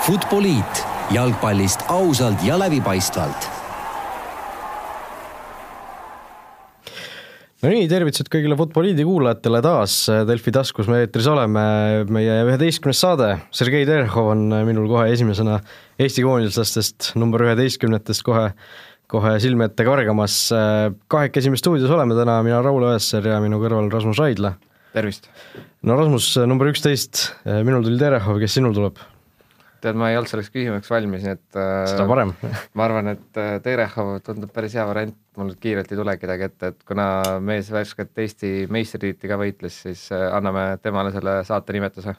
Futboliit jalgpallist ausalt ja läbipaistvalt no nii, tervitused kõigile Futboliidi kuulajatele taas, Delfi taskus me eetris oleme, meie üheteistkümnes saade, Sergei Terhov on minul kohe esimesena Eesti koondislastest number üheteistkümnetest kohe, kohe silme ette kargamas. kahekesi me stuudios oleme täna, mina Raul Õessar ja minu kõrval Rasmus Raidla. tervist! no Rasmus, number üksteist, minul tuli Terhov, kes sinul tuleb? Tead, ma ei olnud selleks küsimuseks valmis, nii et seda parem ma arvan, et Terehov tundub päris hea variant, mul nüüd kiirelt ei tule kedagi ette, et kuna mees värskelt Eesti meistritiitli ka võitles, siis anname temale selle saate nimetuse.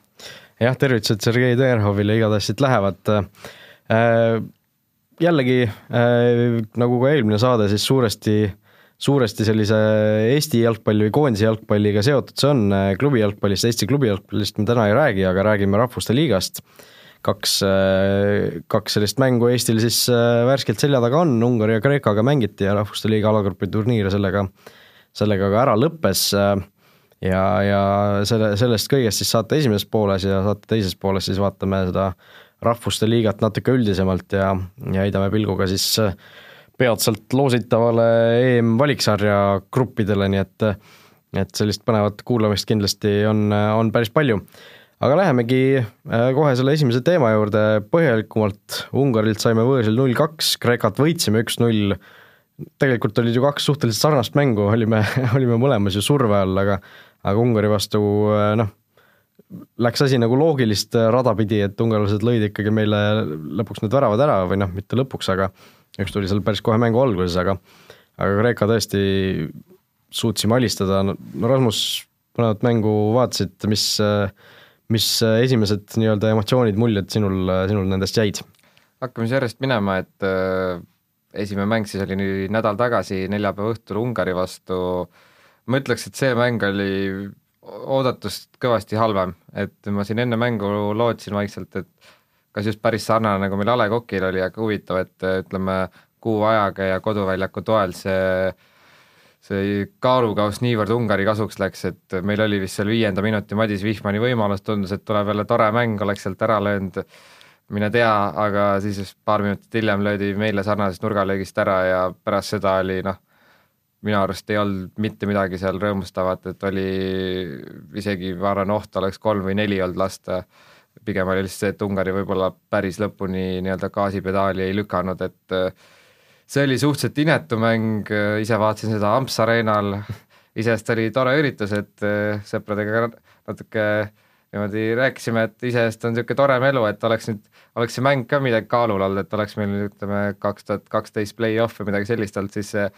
jah, tervitused Sergei Terehovile igatahes siit lähevad äh,. jällegi äh, nagu ka eelmine saade, siis suuresti suuresti sellise Eesti jalgpalli või koondise jalgpalliga seotud see on, klubi jalgpallist, Eesti klubi jalgpallist me täna ei räägi, aga räägime Rahvuste Liigast kaks, kaks sellist mängu Eestil siis äh, värskelt selja taga on, Ungari ja Kreekaga mängiti ja Rahvuste Liiga alagrupi turniir sellega, sellega ka ära lõppes. Äh, ja, ja selle, sellest kõigest siis saate esimeses pooles ja saate teises pooles siis vaatame seda Rahvuste Liigat natuke üldisemalt ja, ja heidame pilguga siis äh, peatselt loositavale EM-valiksarja gruppidele, nii et et sellist põnevat kuulamist kindlasti on, on päris palju aga lähemegi äh, kohe selle esimese teema juurde. Põhjalikumalt, Ungarilt saime võõrsil null kaks, Kreekat võitsime üks-null, tegelikult olid ju kaks suhteliselt sarnast mängu, olime, olime mõlemas ju surve all, aga aga Ungari vastu äh, noh, läks asi nagu loogilist äh, rada pidi, et ungarlased lõid ikkagi meile lõpuks need väravad ära või noh, mitte lõpuks, aga üks tuli seal päris kohe mängu alguses, aga aga Kreeka tõesti suutsime alistada, no Rasmus, põnevat mängu vaatasid, mis äh, mis äh, esimesed nii-öelda emotsioonid, muljed sinul, äh, sinul nendest jäid? hakkame siis järjest minema, et äh, esimene mäng siis oli nüüd nädal tagasi, neljapäeva õhtul Ungari vastu, ma ütleks, et see mäng oli oodatust kõvasti halvem, et ma siin enne mängu lootsin vaikselt, et kas just päris sarnane, nagu meil A Le Coqil oli, aga huvitav, et ütleme, kuu ajaga ja koduväljaku toel see äh, see kaalukauss niivõrd Ungari kasuks läks, et meil oli vist seal viienda minuti Madis Vihmani võimalus, tundus, et tuleb jälle tore mäng, oleks sealt ära löönud, mine tea, aga siis paar minutit hiljem löödi meile sarnasest nurgalöögist ära ja pärast seda oli noh, minu arust ei olnud mitte midagi seal rõõmustavat, et oli isegi, ma arvan, oht oleks kolm või neli olnud lasta, pigem oli lihtsalt see, et Ungari võib-olla päris lõpuni nii-öelda gaasipedaali ei lükanud, et see oli suhteliselt inetu mäng, ise vaatasin seda Amps Arenal, iseenesest oli tore üritus, et äh, sõpradega natuke niimoodi rääkisime, et iseenesest on niisugune tore elu, et oleks nüüd, oleks see mäng ka midagi kaalul olnud, et oleks meil ütleme, kaks tuhat kaksteist play-off või midagi sellist olnud, siis see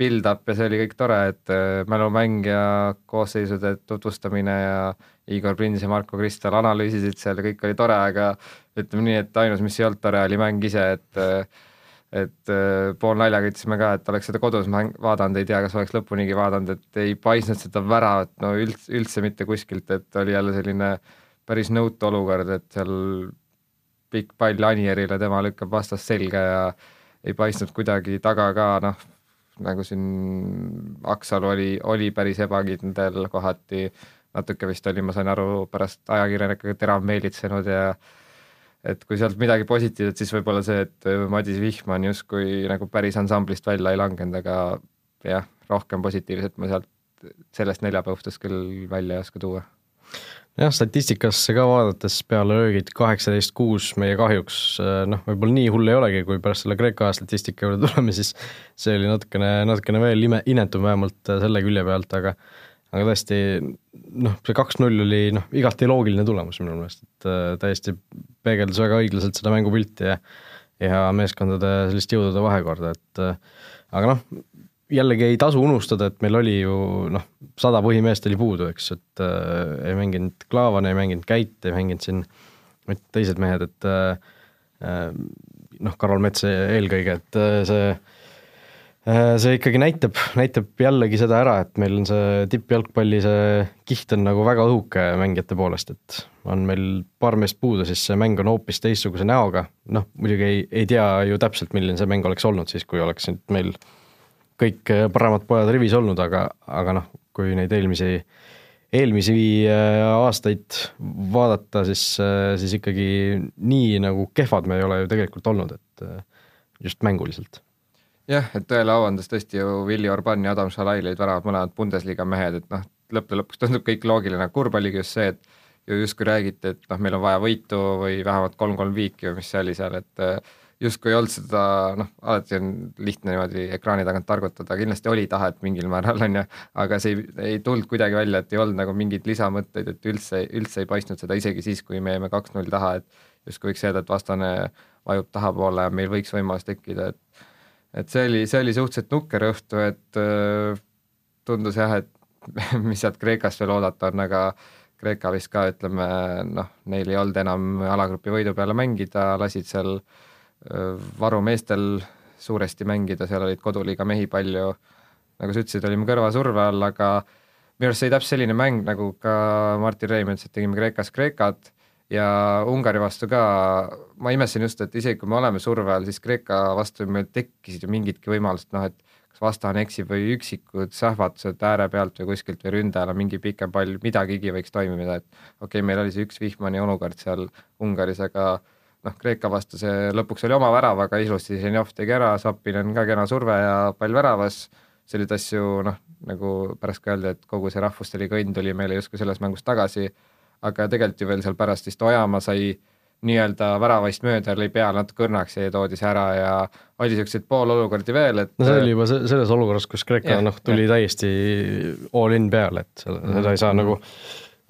build-up ja see oli kõik tore, et äh, mälumäng ja koosseisude tutvustamine ja Igor Prins ja Marko Kristal analüüsisid seal ja kõik oli tore, aga ütleme nii, et ainus, mis ei olnud tore, oli mäng ise, et äh, et äh, pool naljaga ütlesime ka, et oleks seda kodus mäng vaadanud, ei tea, kas oleks lõpunigi vaadanud, et ei paistnud seda väravat no üldse, üldse mitte kuskilt, et oli jälle selline päris nõutu olukord, et seal pikk pall Anierile, tema lükkab vastast selga ja ei paistnud kuidagi taga ka, noh, nagu siin Aksalu oli, oli päris ebakindel kohati, natuke vist oli, ma sain aru, pärast ajakirjanikega terav meelitsenud ja et kui sealt midagi positiivset, siis võib-olla see, et äh, Madis Vihman justkui nagu päris ansamblist välja ei langenud, aga jah, rohkem positiivset ma sealt, sellest neljapäevastest küll välja ei oska tuua. jah, statistikasse ka vaadates peale löögid kaheksateist kuus meie kahjuks, äh, noh, võib-olla nii hull ei olegi, kui pärast selle Kreeka statistika juurde tuleme, siis see oli natukene, natukene veel ime, inetum vähemalt äh, selle külje pealt, aga aga tõesti noh, see kaks-null oli noh, igati loogiline tulemus minu meelest, et äh, täiesti peegeldas väga õiglaselt seda mängupilti ja ja meeskondade sellist jõudude vahekorda, et äh, aga noh, jällegi ei tasu unustada, et meil oli ju noh, sada põhimeest oli puudu, eks, et äh, ei mänginud Klaavan, ei mänginud Käit, ei mänginud siin teised mehed, et äh, äh noh, Karol Mets eelkõige, et see Äh, see ikkagi näitab, näitab jällegi seda ära, et meil on see tippjalgpalli, see kiht on nagu väga õhuke mängijate poolest, et on meil paar meest puudu, siis see mäng on hoopis teistsuguse näoga, noh muidugi ei, ei tea ju täpselt, milline see mäng oleks olnud siis, kui oleks nüüd meil kõik paremad pojad rivis olnud, aga, aga noh, kui neid eelmisi, eelmisi äh, aastaid vaadata, siis, äh, siis ikkagi nii nagu kehvad me ei ole ju tegelikult olnud, et äh, just mänguliselt. Jah, et tõele au andes tõesti ju Willie Orban ja Adam Šalai lõid väravad mõlemad Bundesliga mehed, et noh, lõppude lõpuks tundub kõik loogiline, kurb oligi just see, et ju justkui räägiti, et noh, meil on vaja võitu või vähemalt kolm-kolm viiki või mis see oli seal, et justkui ei olnud seda, noh, alati on lihtne niimoodi ekraani tagant targutada, kindlasti oli tahet mingil määral, on ju, aga see ei, ei tulnud kuidagi välja, et ei olnud nagu mingeid lisamõtteid, et üldse, üldse ei paistnud seda, isegi siis, kui me jäime kaks-null taha, et justkui võiks öelda, et vastane vajub tahapoole ja meil võiks võimalus tekkida, et et see oli, see oli suhteliselt nukker õhtu, et äh, tundus jah, et mis sealt Kreekast veel oodata on, aga Kreeka vist ka ütleme noh, neil ei olnud enam alagrupi võidu peale mängida, lasid seal äh, varumeestel suuresti mängida, seal olid koduliiga mehi palju, nagu sa ütlesid, olime kõrvasurve all, aga minu arust see oli täpselt selline mäng, nagu ka Martin Reim ütles, et tegime Kreekas Kreekat ja Ungari vastu ka, ma imestasin just, et isegi kui me oleme surve all, siis Kreeka vastu meil tekkisid ju mingidki võimalused, noh et kas vastane eksib või üksikud sähvatused ääre pealt või kuskilt või ründajal on mingi pikem pall, midagigi võiks toimida, et okei okay,, meil oli see üks vihmane olukord seal Ungaris, aga noh, Kreeka vastu see lõpuks oli oma värav, aga ilusti Ženjov tegi ära, Sapinen ka kena surve ja pall väravas, selliseid asju noh, nagu pärast ka öeldi, et kogu see rahvuste liiga õnn tuli meile justkui selles mängus tagasi, aga tegelikult ju veel seal pärast vist Ojamaa sai nii-öelda väravaist mööda, lõi peale natuke õrnaks ja toodi see ära ja oli niisuguseid poololukordi veel, et no see oli juba selles olukorras, kus Kreeka noh, tuli ja. täiesti all in peale, et seda mm -hmm. ei saa nagu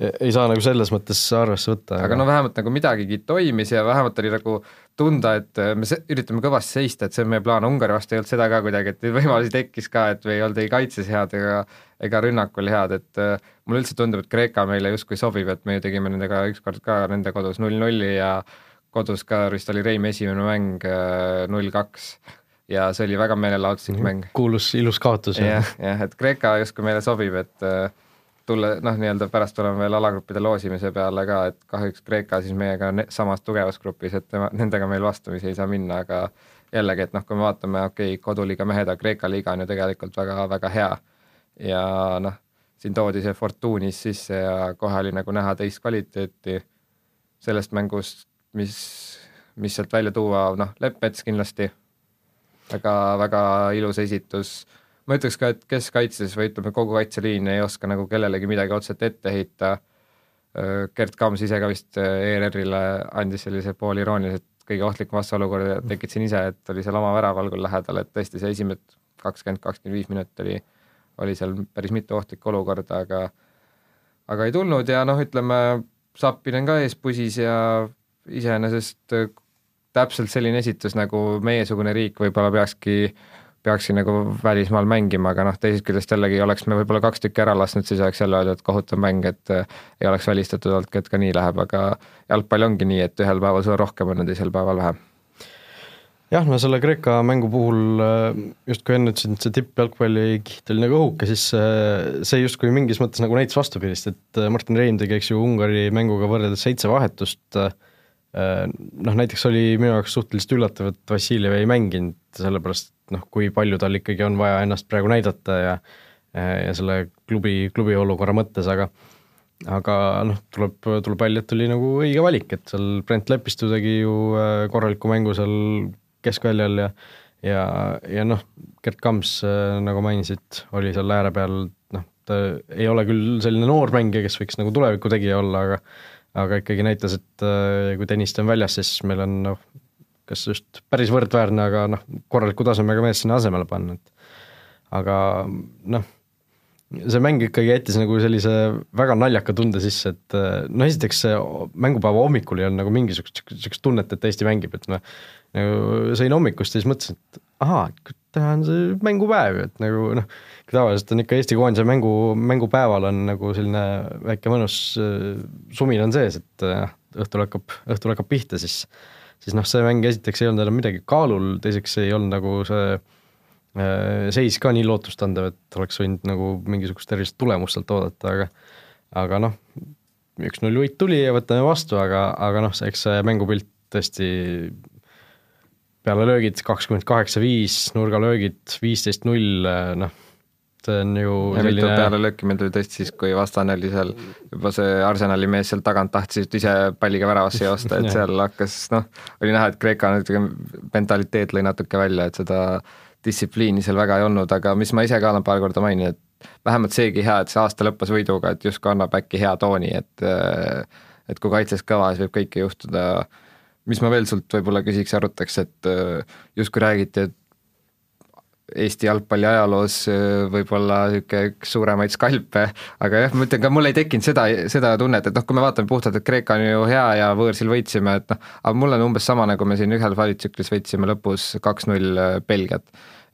ei saa nagu selles mõttes arvesse võtta. aga no vähemalt nagu midagigi toimis ja vähemalt oli nagu tunda, et me se-, üritame kõvasti seista, et see on meie plaan, Ungari vastu ei olnud seda ka kuidagi, et neid võimalusi tekkis ka, et või ei olnud ei kaitses head ega ega rünnakul head, et äh, mulle üldse tundub, et Kreeka meile justkui sobib, et me ju tegime nendega ükskord ka nende kodus null-nulli ja kodus ka vist oli Reimi esimene mäng äh, null-kaks ja see oli väga meelelahutuslik -hmm. mäng. kuulus ilus kaotus. jah, jah, et Kreeka justkui meile sobib, et äh, tulla, noh, nii-öelda pärast tuleme veel alagruppide loosimise peale ka, et kahjuks Kreeka siis meiega samas tugevas grupis, et tema, nendega meil vastamisi ei saa minna, aga jällegi, et noh, kui me vaatame, okei okay,, koduliiga mehed, aga Kreeka liiga on ju tegelikult väga-väga hea. Ja noh, siin toodi see Fortunis sisse ja kohe oli nagu näha teist kvaliteeti sellest mängust, mis, mis sealt välja tuua, noh, Leppmets kindlasti väga, väga ilus esitus ma ütleks ka, et keskkaitses või ütleme, kogu kaitseliin ei oska nagu kellelegi midagi otseselt ette heita. Gerd Kams ise ka vist ERR-ile andis sellise poolirooniliselt kõige ohtlikum vastuolukorda tekitasin ise, et oli seal oma väravalgul lähedal, et tõesti see esimene kakskümmend, kakskümmend viis minutit oli, oli seal päris mitu ohtlikku olukorda, aga aga ei tulnud ja noh, ütleme, Sapinen ka ees pusis ja iseenesest täpselt selline esitus, nagu meiesugune riik võib-olla peakski äh, peakski nagu välismaal mängima, aga noh, teisest küljest jällegi oleks me võib-olla kaks tükki ära lasknud, siis oleks jälle öeldud, et kohutav mäng, et äh, ei oleks välistatud olnud, et ka nii läheb, aga jalgpall ongi nii, et ühel päeval sul rohkem on ja teisel päeval vähem. jah, no selle Kreeka mängu puhul äh, justkui enne ütlesin, et see tippjalgpalli kiht oli nagu õhuke, siis äh, see justkui mingis mõttes nagu näitas vastupidist, et Martin Reim tegi, eks ju, Ungari mänguga võrreldes seitse vahetust noh, näiteks oli minu jaoks suhteliselt üllatav, et Vassiljev ei mänginud, sellepärast noh, kui palju tal ikkagi on vaja ennast praegu näidata ja ja selle klubi, klubi olukorra mõttes, aga aga noh, tuleb, tuleb välja, et oli nagu õige valik, et seal Brent Lepistu tegi ju äh, korraliku mängu seal keskväljal ja ja, ja noh, Gerd Kams, äh, nagu mainisid, oli seal ääre peal, noh, ta ei ole küll selline noor mängija, kes võiks nagu tuleviku tegija olla, aga aga ikkagi näitas, et äh, kui Tõniste on väljas, siis meil on noh, kas just päris võrdväärne, aga noh, korraliku tasemega mees sinna asemele panna, et aga noh, see mäng ikkagi jättis nagu sellise väga naljaka tunde sisse, et no esiteks see mängupäeva hommikul ei olnud nagu mingisugust niisugust tunnet, et Eesti mängib, et ma nagu sõin hommikust ja siis mõtlesin, et ahaa, täna on see mängupäev, et nagu noh, tavaliselt on ikka Eesti koondise mängu, mängupäeval on nagu selline väike mõnus sumin on sees, et õhtul hakkab, õhtul hakkab pihta, siis siis noh, see mäng esiteks ei olnud enam midagi kaalul, teiseks ei olnud nagu see äh, seis ka nii lootustandev, et oleks võinud nagu mingisugust erilist tulemust sealt oodata, aga aga noh, üks-null võit tuli ja võtame vastu, aga, aga noh, eks see mängupilt tõesti peale löögid kakskümmend kaheksa, viis, nurgalöögid viisteist, null, noh, see on ju ja mitu selline pealelööki meil tuli tõesti siis, kui vastane oli seal, juba see Arsenali mees seal tagant tahtis ise palliga väravasse joosta, et seal hakkas noh, oli näha, et Kreeka natuke mentaliteet lõi natuke välja, et seda distsipliini seal väga ei olnud, aga mis ma ise ka olen paar korda maininud, et vähemalt seegi hea, et see aasta lõppes võiduga, et justkui annab äkki hea tooni, et et kui kaitses kõva, siis võib kõike juhtuda, mis ma veel sult võib-olla küsiks ja arutaks, et justkui räägiti, et Eesti jalgpalli ajaloos äh, võib-olla niisugune üks suuremaid skalpe, aga jah, ma ütlen ka, mul ei tekkinud seda, seda tunnet, et noh, kui me vaatame puhtalt, et Kreeka on ju hea ja võõrsil võitsime, et noh, aga mul on umbes sama, nagu me siin ühel valitsüklis võitsime lõpus kaks-null äh, Belgiat.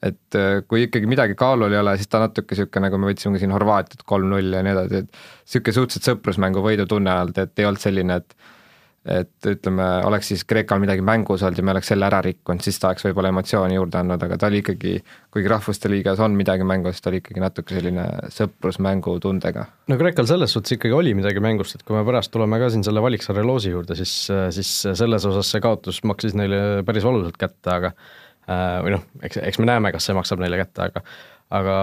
et äh, kui ikkagi midagi kaalul ei ole, siis ta natuke niisugune, nagu me võitsime siin Horvaatiat kolm-null ja nii edasi, et niisugune suhteliselt sõprusmängu võidutunne olnud, et ei olnud selline, et et ütleme, oleks siis Kreekal midagi mängus olnud ja me oleks selle ära rikkunud, siis ta oleks võib-olla emotsiooni juurde andnud, aga ta oli ikkagi, kuigi Rahvuste Liigas on midagi mängus, ta oli ikkagi natuke selline sõprusmängu tundega. no Kreekal selles suhtes ikkagi oli midagi mängust, et kui me pärast tuleme ka siin selle Valiksaare loosi juurde, siis, siis selles osas see kaotus maksis neile päris valusalt kätte, aga äh, või noh, eks, eks me näeme, kas see maksab neile kätte, aga aga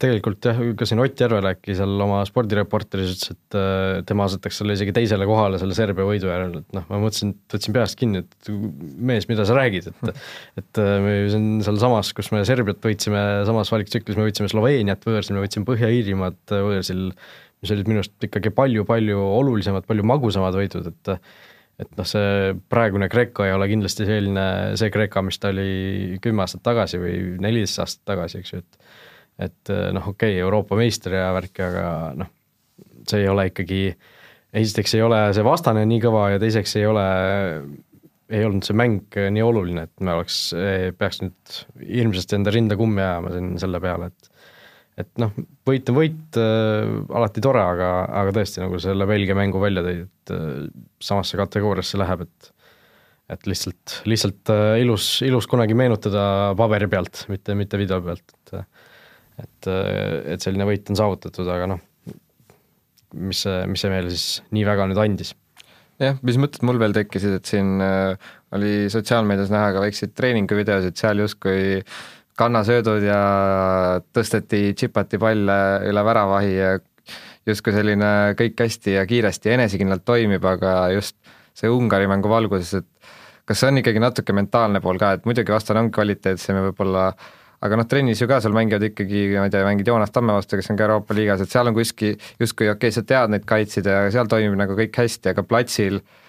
tegelikult jah, ka siin Ott Järveläki seal oma spordireporteris ütles, et äh, tema asetaks selle isegi teisele kohale selle Serbia võidu järel, et noh, ma mõtlesin, võtsin peast kinni, et mees, mida sa räägid, et et äh, me siin sealsamas, kus me Serbiat võitsime, samas valiktsüklis me võitsime Sloveeniat võõrsil, me võitsime Põhja-Iirimaad võõrsil, mis olid minu arust ikkagi palju-palju olulisemad, palju magusamad võidud, et et noh, see praegune Kreeka ei ole kindlasti selline, see Kreeka, mis ta oli kümme aastat tagasi või neliteist aastat tagasi, eks ju, et et eh, noh, okei okay,, Euroopa meister ja värki, aga noh, see ei ole ikkagi, esiteks ei ole see vastane nii kõva ja teiseks ei ole, ei olnud see mäng nii oluline, et me oleks, peaks nüüd hirmsasti enda rinda kummi ajama siin selle peale, et et noh, võit on võit äh,, alati tore, aga, aga tõesti, nagu selle Belgia mängu välja tõid, et äh, samasse kategooriasse läheb, et et lihtsalt, lihtsalt äh, ilus, ilus kunagi meenutada paberi pealt, mitte, mitte video pealt, et et, et selline võit on saavutatud, aga noh, mis see, mis see meile siis nii väga nüüd andis? jah, mis mõtted mul veel tekkisid, et siin äh, oli sotsiaalmeedias näha ka väikseid treeninguvideosid, seal justkui kannasöödud ja tõsteti, tšipati palle üle väravahi ja justkui selline kõik hästi ja kiiresti ja enesekindlalt toimib, aga just see Ungari mängu valguses, et kas see on ikkagi natuke mentaalne pool ka, et muidugi vastane on kvaliteetsem ja võib-olla äh, aga noh, trennis ju ka seal mängivad ikkagi, ma ei tea, mängid Joonas Tamme vastu, kes on ka Euroopa liigas, et seal on kuskil justkui okei okay,, sa tead neid kaitsjaid ja seal toimib nagu kõik hästi, aga platsil äh,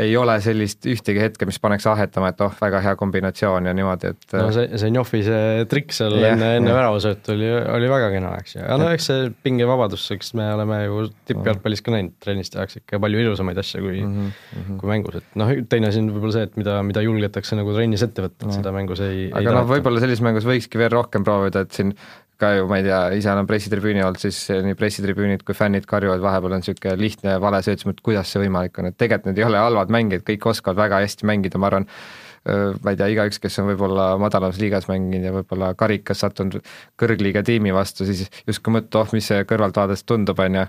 ei ole sellist ühtegi hetke, mis paneks ahetama, et oh, väga hea kombinatsioon ja niimoodi, et no see, see Njohvi see trikk seal yeah, enne, enne väravasöötu oli, oli väga kena, eks ju, aga no eks see pingevabadus, eks me oleme ju tippjalgpallis ka näinud, trennis tehakse ikka palju ilusamaid asju kui mm, -hmm. kui mängus, et noh, teine asi on võib-olla see, et mida, mida julgetakse nagu trennis ette võtta, et seda mängus ei aga noh, võib-olla sellises mängus võikski veel rohkem proovida, et siin ka ju ma ei tea, ise olen pressitribüüni olnud, siis nii pressitribüünid kui fännid karjuvad, vahepeal on niisugune lihtne vale sööt, siis mõtled, kuidas see võimalik on, et tegelikult need ei ole halvad mängijad, kõik oskavad väga hästi mängida, ma arvan, ma ei tea, igaüks, kes on võib-olla madalamas liigas mänginud ja võib-olla karikas sattunud kõrgliiga tiimi vastu, siis justkui mõtled, oh, mis see kõrvaltvaatest tundub, on ju,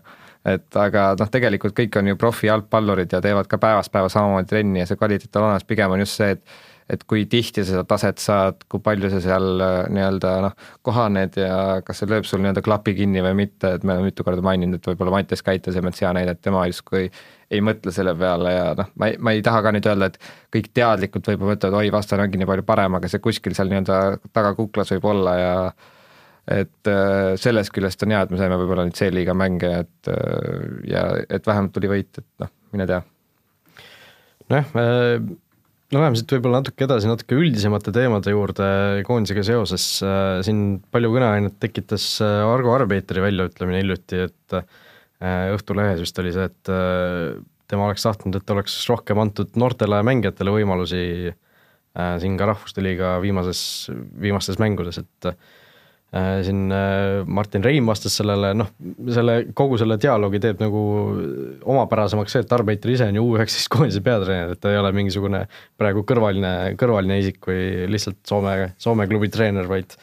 et aga noh, tegelikult kõik on ju profijalgpallurid ja teevad ka päevast päeva samamoodi trenni ja see kvaliteet on olemas, pigem on just see, et et kui tihti sa seda taset saad, kui palju sa seal äh, nii-öelda noh, kohaned ja kas see lööb sul nii-öelda klapi kinni või mitte, et me oleme mitu korda maininud, et võib-olla Mattias Käitasemets hea näide, et tema justkui ei mõtle selle peale ja noh, ma ei, ma ei taha ka nüüd öelda, et kõik teadlikult võib-olla mõtlevad, oi, vastane ongi nii palju parem, aga see kuskil seal nii-öelda tagakuklas võib olla ja et äh, sellest küljest on hea, et me saime võib-olla nüüd C-liiga mänge, et äh, ja et vähemalt tuli võit, et noh, mine tea. nojah, no läheme siit võib-olla natuke edasi, natuke üldisemate teemade juurde koondisega seoses, äh, siin palju kõneainet tekitas äh, Argo Arbeiteri väljaütlemine hiljuti, et äh, Õhtulehes vist oli see, et tema oleks tahtnud, et oleks rohkem antud noortele mängijatele võimalusi siin ka Rahvuste Liiga viimases, viimastes mängudes, et siin äh, Martin Reim vastas sellele, noh, selle, kogu selle dialoogi teeb nagu omapärasemaks see, et Arbeiter ise on ju U19 koondise peatreener, et ta ei ole mingisugune praegu kõrvaline, kõrvaline isik või lihtsalt Soome, Soome klubi treener, vaid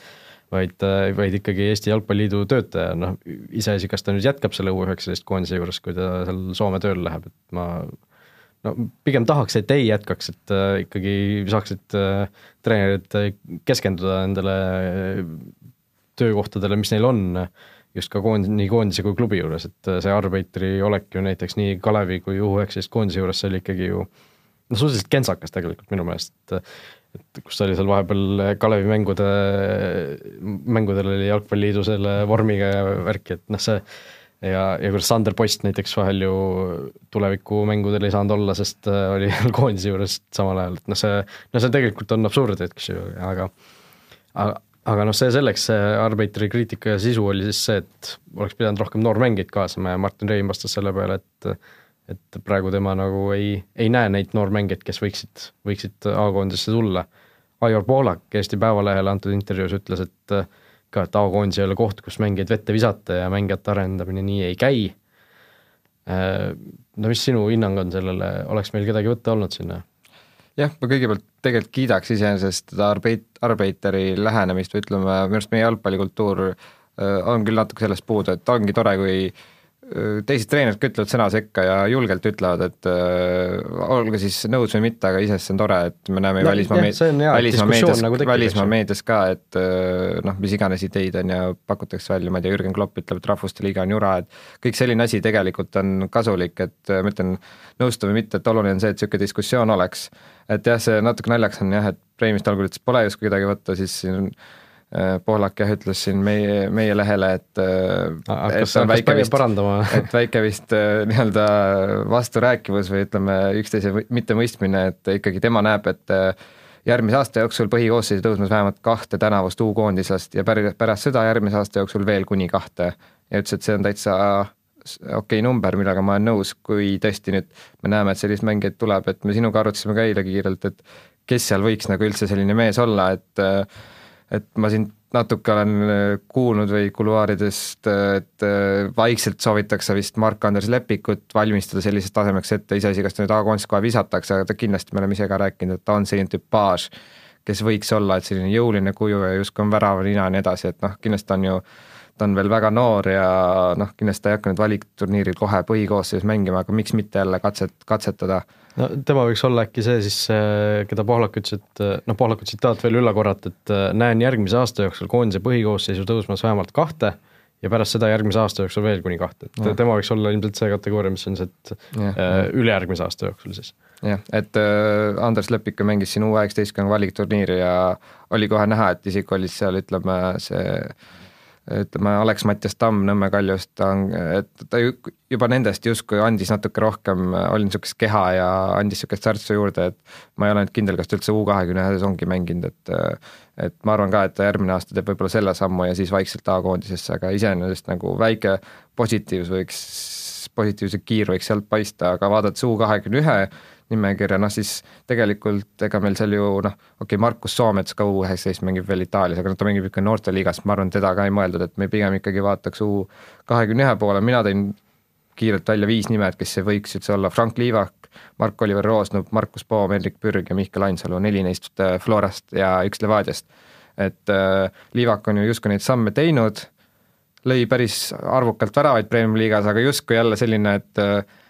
vaid, vaid ikkagi Eesti Jalgpalliliidu töötaja, noh iseasi, kas ta nüüd jätkab selle U19 koondise juures, kui ta seal Soome tööle läheb, et ma no pigem tahaks, et ei jätkaks, et äh, ikkagi saaksid äh, treenerid keskenduda nendele töökohtadele, mis neil on, just ka koond-, nii koondise kui klubi juures, et see Arbeiteri olek ju näiteks nii Kalevi kui U19 koondise juures, see oli ikkagi ju noh, suhteliselt kentsakas tegelikult minu meelest, et et kus oli seal vahepeal Kalevi mängude, mängudel oli Jalgpalliliidu selle vormiga ja värki, et noh, see ja, ja kuidas Sander Post näiteks vahel ju tulevikumängudel ei saanud olla, sest oli koondise juures samal ajal, et noh, see, no see tegelikult on absurd, eks ju, aga aga, aga noh, see selleks, see Arbeiteri kriitika ja sisu oli siis see, et oleks pidanud rohkem noormängijaid kaasama ja Martin Reim vastas selle peale, et et praegu tema nagu ei, ei näe neid noormängijaid, kes võiksid, võiksid A-koondisse tulla. Aivar Poolak Eesti Päevalehele antud intervjuus ütles, et ka, et A-koondis ei ole koht, kus mängijaid vette visata ja mängijate arendamine nii ei käi. No mis sinu hinnang on sellele, oleks meil kedagi võtta olnud sinna? Jah, ma kõigepealt tegelikult kiidaks iseenesest seda arbeit-, Arbeiteri lähenemist või ütleme, minu arust meie jalgpallikultuur äh, on küll natuke sellest puudu, et ongi tore, kui teised treenerid ka ütlevad sõna sekka ja julgelt ütlevad, et äh, olge siis nõus või mitte, aga iseenesest see on tore, et me näeme no, välismaa meed-, välismaa meedias nagu, välismaa meedias ka, et noh, mis iganes ideid on ja pakutakse välja, ma ei tea, Jürgen Klopp ütleb, et rahvuste liiga on jura, et kõik selline asi tegelikult on kasulik, et ma ütlen, nõustu või mitte, et oluline on see, et niisugune diskussioon oleks. et jah, see natuke naljakas on jah, et Preemist algul ütles, pole justkui kedagi võtta, siis siin Äh, Pohlak jah ütles siin meie, meie lehele, et äh, hakkas, hakkas väike vist, parandama et väike vist äh, nii-öelda vasturääkivus või ütleme, üksteise mittemõistmine, et ikkagi tema näeb, et järgmise aasta jooksul põhikoosseisu tõusmas vähemalt kahte tänavust U-koondislast ja pärast, pärast seda järgmise aasta jooksul veel kuni kahte. ja ütles, et see on täitsa okei okay number, millega ma olen nõus, kui tõesti nüüd me näeme, et selliseid mängijaid tuleb, et me sinuga arutasime ka eile kiirelt, et kes seal võiks nagu üldse selline mees olla, et et ma siin natuke olen äh, kuulnud või kuluaaridest, äh, et äh, vaikselt soovitakse vist Mark-Andres Lepikut valmistada selliseks tasemeks ette, iseasi, kas ta nüüd A-koondist kohe visatakse, aga ta kindlasti, me oleme ise ka rääkinud, et ta on selline tüpaaž, kes võiks olla, et selline jõuline kuju ja justkui on väravanina ja nii edasi, et noh, kindlasti on ju ta on veel väga noor ja noh, kindlasti ta ei hakka nüüd valikturniiril kohe põhikoosseisus mängima, aga miks mitte jälle katset, katsetada no tema võiks olla äkki see siis, keda Pohlak ütles, et noh, Pohlaku tsitaat veel üle korrata, et näen järgmise aasta jooksul koondise põhikoosseisu tõusmas vähemalt kahte ja pärast seda järgmise aasta jooksul veel kuni kahte, et ja. tema võiks olla ilmselt see kategooria, mis on see, et äh, ülejärgmise aasta jooksul siis. jah, et äh, Andres Lepik mängis siin U19 valikturniiri ja oli kohe näha, et isegi olid seal, ütleme, see ütleme, Alex-Mattias Tamm Nõmme Kaljust, ta on, et ta juba nendest justkui andis natuke rohkem, oli niisugust keha ja andis niisugust särtsu juurde, et ma ei ole nüüd kindel, kas ta üldse U kahekümne ühes ongi mänginud, et et ma arvan ka, et ta järgmine aasta teeb võib-olla selle sammu ja siis vaikselt A-koondisesse, aga iseenesest nagu väike positiivsus võiks, positiivse kiir võiks sealt paista, aga vaadates U kahekümne ühe nimekirja, noh siis tegelikult ega meil seal ju noh, okei okay,, Markus Soomets ka U üheksateist mängib veel Itaalias, aga noh, ta mängib ikka noorteliigas, ma arvan, teda ka ei mõeldud, et me pigem ikkagi vaataks U kahekümne ühe poole, mina tõin kiirelt välja viis nime, et kes see võiks üldse olla, Frank Liivak, Mark-Oliver Roosnup, Markus Poom, Hendrik Pürg ja Mihkel Ainsalu, neli neist äh, Florast ja üks Levadiast. et äh, Liivak on ju justkui neid samme teinud, lõi päris arvukalt väravaid Premium-liigas, aga justkui jälle selline, et äh,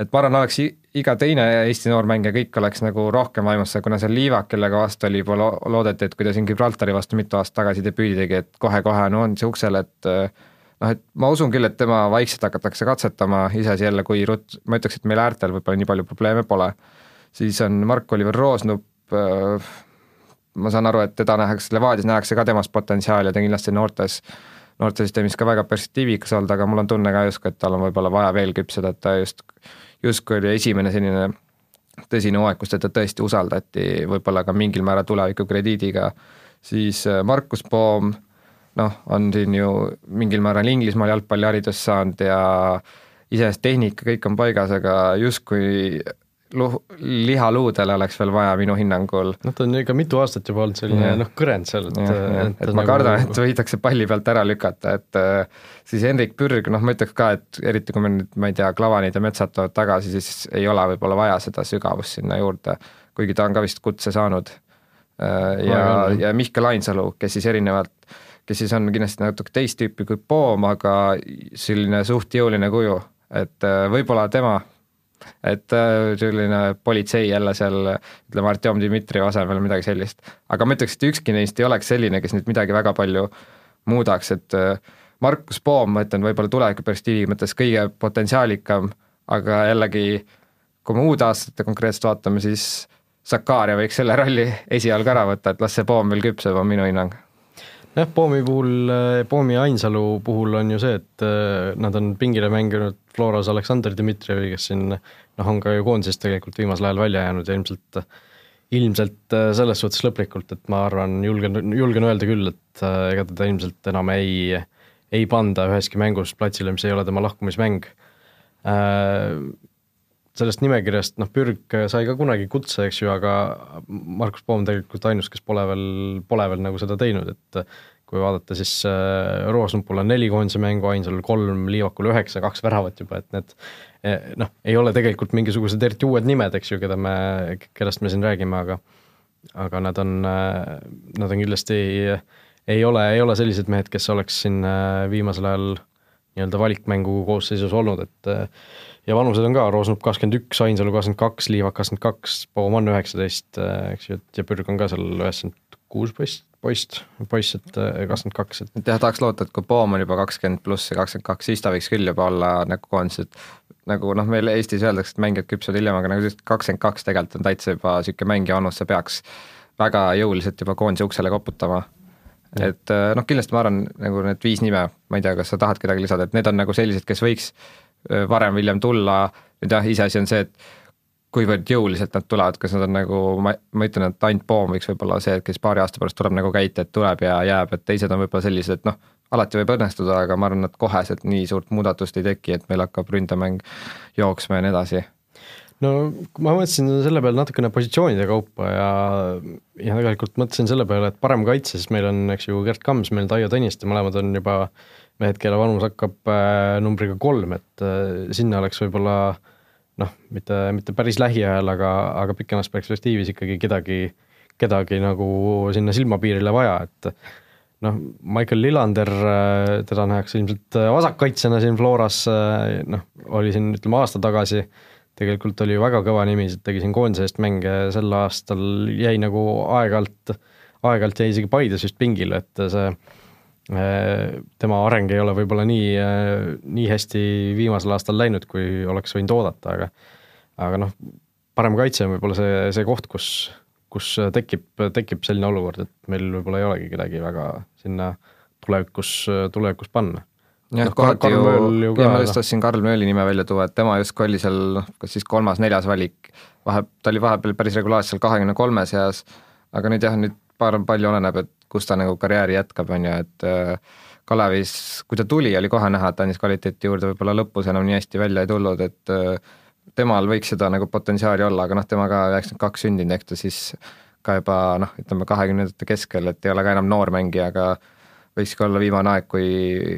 et ma arvan, oleks iga teine Eesti noormängija, kõik oleks nagu rohkem vaimus, kuna see Liivak, kellega vastu oli, juba lo-, loodeti, et kui ta siin Gibraltari vastu mitu aastat tagasi debüüdi tegi, et kohe-kohe no on see uksel, et noh, et ma usun küll, et tema vaikselt hakatakse katsetama, iseasi jälle, kui rutt, ma ütleks, et meil äärtel võib-olla nii palju probleeme pole. siis on Mark-Oliver Roosnup, ma saan aru, et teda nähakse, Levadias nähakse ka temas potentsiaali ja ta kindlasti noortes noortesüsteemis ka väga perspektiivikas olnud, aga mul on tunne ka justkui, et tal on võib-olla vaja veel küpseda, et ta just justkui oli esimene selline tõsine hooaeg, kus teda tõesti usaldati võib-olla ka mingil määral tulevikukrediidiga, siis äh, Markus Poom noh, on siin ju mingil määral Inglismaal jalgpalliharidust saanud ja iseenesest tehnika, kõik on paigas, aga justkui luh-, lihaluudele oleks veel vaja minu hinnangul. noh, ta on ikka mitu aastat juba olnud selline noh, kõrend seal, et et, et ma nagu... kardan, et võidakse palli pealt ära lükata, et äh, siis Henrik Pürg, noh ma ütleks ka, et eriti kui me nüüd, ma ei tea, Klavanid ja Metsad tulevad tagasi, siis ei ole võib-olla vaja seda sügavust sinna juurde, kuigi ta on ka vist kutse saanud. Äh, ja, ja Mihkel Ainsalu, kes siis erinevalt kes siis on kindlasti natuke teist tüüpi kui Poom, aga selline suht jõuline kuju, et äh, võib-olla tema et äh, selline politsei jälle seal, ütleme Artjom Dmitrijevi asemel midagi sellist. aga ma ütleks, et ükski neist ei oleks selline, kes nüüd midagi väga palju muudaks, et Markus Poom, ma ütlen, võib-olla tulevikuperspektiivi mõttes kõige potentsiaalikam, aga jällegi kui me uude aastat konkreetselt vaatame, siis Sakaria võiks selle ralli esialgu ära võtta, et las see poom veel küpseb, on minu hinnang. Jah, Poomi puhul, Poomi ja Ainsalu puhul on ju see, et äh, nad on pingile mänginud Floras Aleksandr Dmitrijevi, kes siin noh, on ka ju koondisest tegelikult viimasel ajal välja jäänud ja ilmselt ilmselt äh, selles suhtes lõplikult, et ma arvan, julgen, julgen öelda küll, et ega teda ilmselt enam ei, ei panda üheski mängus platsile, mis ei ole tema lahkumismäng sellest nimekirjast, noh, Pürg sai ka kunagi kutse, eks ju, aga Markus Poom tegelikult ainus, kes pole veel, pole veel nagu seda teinud, et kui vaadata, siis äh, Roosnupul on neli koondise mängu, Ainsalul kolm, Liivakul üheksa, kaks väravat juba, et need eh, noh, ei ole tegelikult mingisugused eriti uued nimed, eks ju, keda me, kellest me siin räägime, aga aga nad on, äh, nad on kindlasti, ei ole, ei ole sellised mehed, kes oleks siin äh, viimasel ajal nii-öelda valikmängu koosseisus olnud, et ja vanused on ka, Roosnup kakskümmend üks, Ainsalu kakskümmend kaks, Liivak kakskümmend kaks, Baumann üheksateist, eks ju, et ja Pürg on ka seal üheksakümmend kuus poiss, poiss, poiss, et äh, kakskümmend kaks, et et jah, tahaks loota, et kui Poom on juba kakskümmend pluss ja kakskümmend kaks, siis ta võiks küll juba olla nagu koondises, et nagu noh, meil Eestis öeldakse, et mängijad küpsevad hiljem, aga nagu kakskümmend kaks tegelikult on täitsa juba niisugune mängija vanus, see peaks väga jõuliselt juba koondise uksele koputama. et äh, noh, kindlasti ma arvan, nagu need viis nime, ma ei tea, kas sa tahad kedagi lisada, et need on nagu sellised, kes võiks varem-hiljem tulla, nüüd jah, iseasi on see, et kuivõrd jõuliselt nad tulevad, kas nad on nagu, ma, ma ütlen, et ainult Poom võiks võib-olla see, kes paari aasta pärast tuleb nagu käita, et tuleb ja jääb, et teised on võib-olla sellised, et noh, alati võib õnnestuda, aga ma arvan, et koheselt nii suurt muudatust ei teki, et meil hakkab ründemäng jooksma ja nii edasi. no ma mõtlesin selle peale natukene positsioonide kaupa ja, ja tegelikult mõtlesin selle peale, et parem kaitse, siis meil on, eks ju, Gerd Kams, meil Taio Tõniste, mõlemad on juba mehed, kelle vanus hakkab äh, numbriga kolm, et äh, sinna oleks võib-olla noh, mitte, mitte päris lähiajal, aga, aga pikemas perspektiivis ikkagi kedagi, kedagi nagu sinna silmapiirile vaja, et noh, Michael Lillander, äh, teda nähakse ilmselt vasakkaitsjana siin Floras, noh, oli siin ütleme aasta tagasi, tegelikult oli ju väga kõva nimi, tegi siin koondise eest mänge, sel aastal jäi nagu aeg-ajalt, aeg-ajalt jäi isegi Paides vist pingile, et see tema areng ei ole võib-olla nii, äh, nii hästi viimasel aastal läinud, kui oleks võinud oodata, aga aga noh, parem kaitse on võib-olla see, see koht, kus, kus tekib, tekib selline olukord, et meil võib-olla ei olegi kedagi väga sinna tulevikus, tulevikus panna jah no,, kohati ju, ju ka, ma just noh. tahtsin Karl Mööli nime välja tuua, et tema justkui oli seal noh, kas siis kolmas-neljas valik, vahe, ta oli vahepeal päris regulaarselt kahekümne kolme seas, aga nüüd jah, nüüd paar, palju oleneb, et kus ta nagu karjääri jätkab, on ju, et äh, Kalevis, kui ta tuli, oli kohe näha, et ta andis kvaliteeti juurde, võib-olla lõpus enam nii hästi välja ei tulnud, et äh, temal võiks seda nagu potentsiaali olla, aga noh, tema ka üheksakümmend kaks sündinud, ehk ta siis ka juba noh, ütleme kahekümnendate keskel, et ei ole ka enam noor mängija, aga võikski olla viimane aeg, kui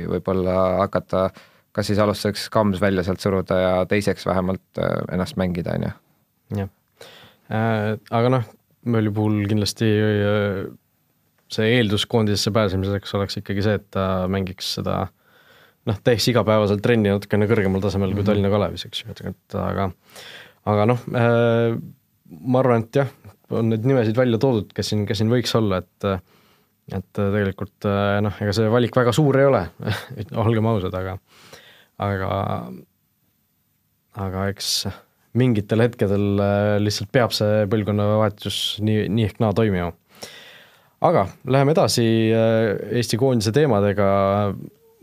võib-olla hakata kas siis alustuseks Kams välja sealt suruda ja teiseks vähemalt äh, ennast mängida, on ju. jah äh,, aga noh, Mölli puhul kindlasti see eeldus koondisesse pääsemiseks oleks ikkagi see, et ta mängiks seda noh, teeks igapäevaselt trenni natukene kõrgemal tasemel mm -hmm. kui mhm. Tallinna Kalevis, eks ju, et aga aga noh äh,, ma arvan, et jah, on neid nimesid välja toodud, kes siin, kes siin võiks olla, et et tegelikult äh, noh, ega see valik väga suur ei ole olgem ausad, aga aga aga eks mingitel hetkedel äh, lihtsalt peab see põlvkonnavahetus nii, nii ehk naa toimima aga läheme edasi äh, Eesti koondise teemadega,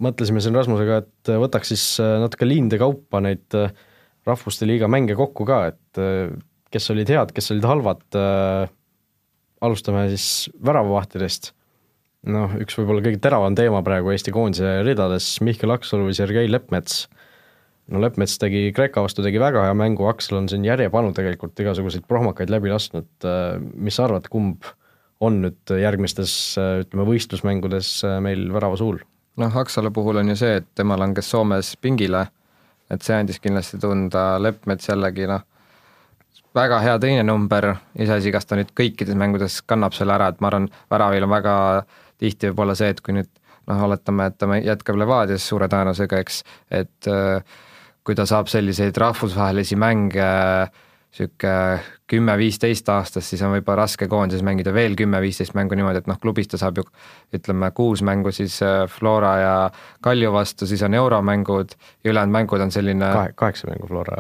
mõtlesime siin Rasmusega, et võtaks siis äh, natuke liinde kaupa neid äh, rahvuste liiga mänge kokku ka, et kes olid head, kes olid halvad, alustame siis väravavahtidest. noh, üks võib-olla kõige teravam teema praegu Eesti koondise ridades, Mihkel Aksalu Sergei Leppmets. no Leppmets tegi Kreeka vastu, tegi väga hea mängu, Aksel on siin järjepanu tegelikult igasuguseid prohmakaid läbi lasknud, mis sa arvad, kumb on nüüd järgmistes ütleme, võistlusmängudes äh, meil värava suul? noh, Aksalu puhul on ju see, et tema langes Soomes pingile, et see andis kindlasti tunda, Leppmets jällegi noh, väga hea teine number, iseasi, kas ta nüüd kõikides mängudes kannab selle ära, et ma arvan, väravil on väga tihti võib olla see, et kui nüüd noh, oletame, et ta jätkab Levadias suure tõenäosusega, eks, et äh, kui ta saab selliseid rahvusvahelisi mänge niisugune kümme-viisteist aastast, siis on võib-olla raske koondises mängida veel kümme-viisteist mängu niimoodi, et noh, klubis ta saab ju ütleme, kuus mängu siis äh, Flora ja Kalju vastu, siis on euromängud ja ülejäänud mängud on selline kahe, kaheksa mängu Flora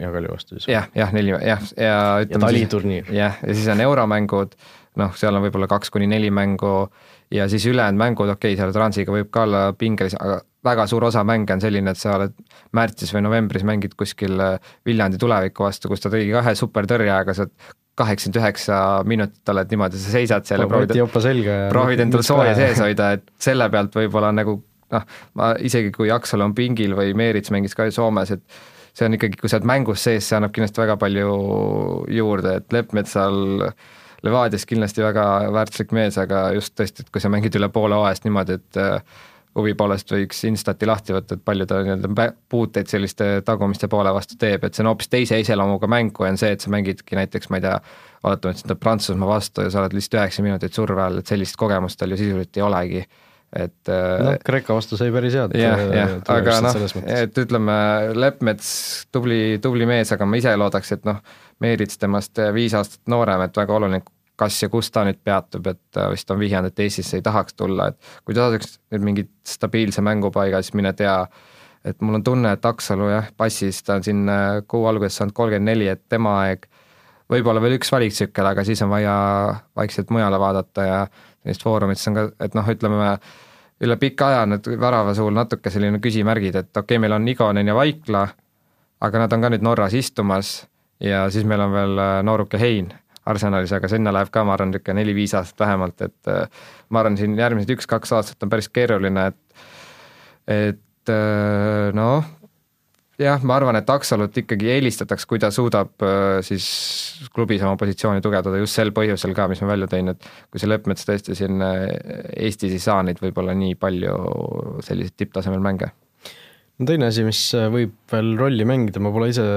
ja Kalju vastu siis. jah, jah, neli, jah, ja ütleme ja taliturniir. jah, ja siis on euromängud, noh, seal on võib-olla kaks kuni neli mängu ja siis ülejäänud mängud, okei okay,, seal Transiga võib ka olla pingelis, aga väga suur osa mänge on selline, et sa oled märtsis või novembris mängid kuskil äh, Viljandi tuleviku vastu, kus ta tõi kahe supertõrje, aga sa kaheksakümmend üheksa minutit oled niimoodi, sa seisad seal ja proovid, proovid endal sooja sees hoida, et selle pealt võib-olla nagu noh, ma isegi kui Aksel on pingil või Meerits mängis ka Soomes, et see on ikkagi, kui sa oled mängus sees, see annab kindlasti väga palju juurde, et Leppmetsal Levadias kindlasti väga väärtuslik mees, aga just tõesti, et kui sa mängid üle poole hooajast niimoodi, et äh, huvi poolest võiks Instati lahti võtta, et palju ta nii-öelda puuteid selliste tagumiste poole vastu teeb, et see on hoopis teise iseloomuga mäng, kui on see, et sa mängidki näiteks, ma ei tea, oletame, et sa tuled Prantsusmaa vastu ja sa oled lihtsalt üheksa minutit surve all, et sellist kogemust tal ju sisuliselt ei olegi et äh, noh, Kreeka vastu sai päris head. jah, jah, aga noh, et ütleme, Leppmets tubli, tubli mees, aga ma ise loodaks, et noh, Meerits temast viis aastat noorem, et väga oluline, kas ja kus ta nüüd peatub, et äh, vist on vihjanud, et Eestisse ei tahaks tulla, et kui ta saaks nüüd mingi stabiilse mängupaiga, siis mine tea, et mul on tunne, et Aksalu jah, passis, ta on siin äh, kuu alguses saanud kolmkümmend neli, et tema aeg võib-olla veel üks valiktsükkel, aga siis on vaja vaikselt mujale vaadata ja neist foorumitest on ka, et noh, ütleme üle pika aja need värava suul natuke selline küsimärgid, et okei okay,, meil on Igonen ja Vaikla, aga nad on ka nüüd Norras istumas ja siis meil on veel äh, nooruke Hein Arsenalis, aga sinna läheb ka, ma arvan, niisugune neli-viis aastat vähemalt, et äh, ma arvan, siin järgmised üks-kaks aastat on päris keeruline, et et äh, noh, jah, ma arvan, et Aksalut ikkagi eelistatakse, kui ta suudab äh, siis klubis oma positsiooni tugevdada just sel põhjusel ka, mis ma välja tõin, et kui see Leppmets tõesti siin Eestis ei saa neid võib-olla nii palju selliseid tipptasemel mänge. no teine asi, mis võib veel rolli mängida, ma pole ise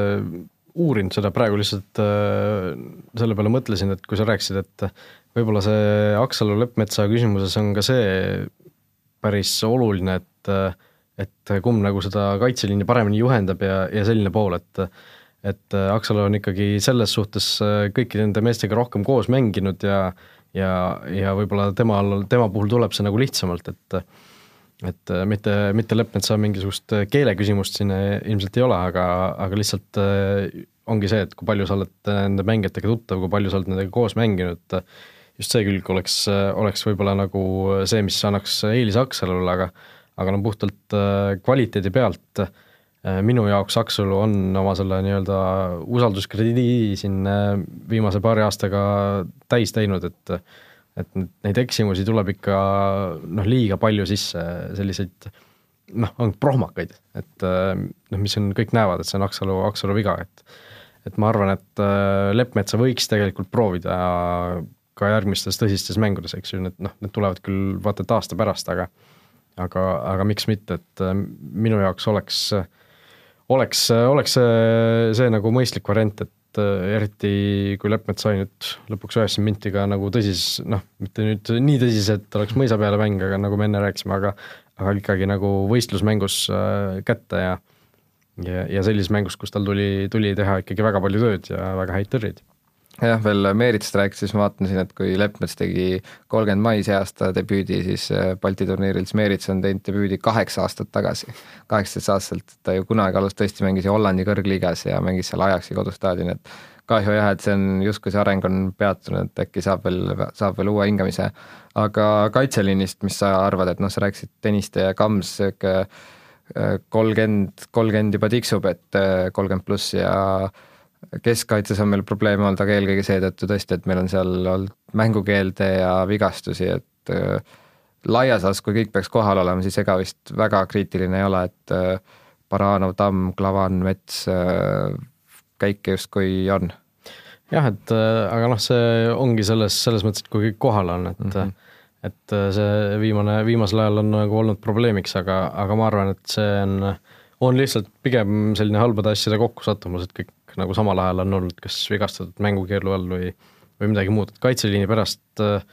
uurinud seda, praegu lihtsalt äh, selle peale mõtlesin, et kui sa rääkisid, et võib-olla see Aksalu Leppmetsa küsimuses on ka see päris oluline, et et kumb nagu seda kaitseliini paremini juhendab ja, ja selline pool, et et Aksalu on ikkagi selles suhtes kõikide nende meestega rohkem koos mänginud ja ja, ja võib-olla temal, tema puhul tuleb see nagu lihtsamalt, et et äh, mitte, mitte Leppmetsa mingisugust äh, keeleküsimust siin äh, ilmselt ei ole, aga, aga lihtsalt ongi see, et kui palju sa oled nende mängijatega tuttav, kui palju sa oled nendega koos mänginud, just see külg oleks, oleks võib-olla nagu see, mis annaks eelise Aksalule, aga aga no puhtalt kvaliteedi pealt minu jaoks Aksalu on oma selle nii-öelda usalduskrediidi siin viimase paari aastaga täis teinud, et et neid eksimusi tuleb ikka noh, liiga palju sisse, selliseid noh, on prohmakaid, et noh, mis on, kõik näevad, et see on Aksalu, Aksalu viga, et et ma arvan, et äh, Leppmetsa võiks tegelikult proovida ka järgmistes tõsistes mängudes, eks ju, need noh, need tulevad küll vaata et aasta pärast, aga aga, aga miks mitte, et äh, minu jaoks oleks, oleks, oleks see, see nagu mõistlik variant, et et äh, eriti kui Leppmets sai nüüd lõpuks üheksakümmend minti ka nagu tõsises, noh, mitte nüüd nii tõsises, et oleks mõisa peale mäng, aga nagu me enne rääkisime, aga aga ikkagi nagu võistlusmängus äh, kätte ja ja, ja sellises mängus, kus tal tuli, tuli teha ikkagi väga palju tööd ja väga häid tõrjeid jah, veel Meeritsast rääkides, siis ma vaatan siin, et kui Leppmets tegi kolmkümmend mai see aasta debüüdi, siis äh, Balti turniiril, siis Meerits on teinud debüüdi kaheksa aastat tagasi, kaheksateist aastaselt, ta ju kunagi alles tõesti mängis Hollandi kõrgliigas ja mängis seal Ajaxi kodustaadionil, et kahju jah, et see on justkui see areng on peatunud, äkki saab veel, saab veel uue hingamise. aga kaitseliinist, mis sa arvad, et noh, sa rääkisid Tõniste ja Kams, sihuke äh, kolmkümmend, kolmkümmend juba tiksub, et äh, kolmkümmend pluss ja keskkaitses on meil probleeme olnud, aga eelkõige seetõttu tõesti, et meil on seal olnud mängukeelde ja vigastusi, et äh, laias laastus, kui kõik peaks kohal olema, siis ega vist väga kriitiline ei ole, et äh, Baranov, Tamm, Klavan, Mets äh,, käike justkui on. jah, et äh, aga noh, see ongi selles, selles mõttes, et kui kõik kohal on, et mm -hmm. et äh, see viimane, viimasel ajal on nagu olnud probleemiks, aga, aga ma arvan, et see on, on lihtsalt pigem selline halbade asjade kokkusattumus, et kõik nagu samal ajal on olnud kas vigastatud mängukeelu all või, või midagi muud, et kaitseliini pärast äh,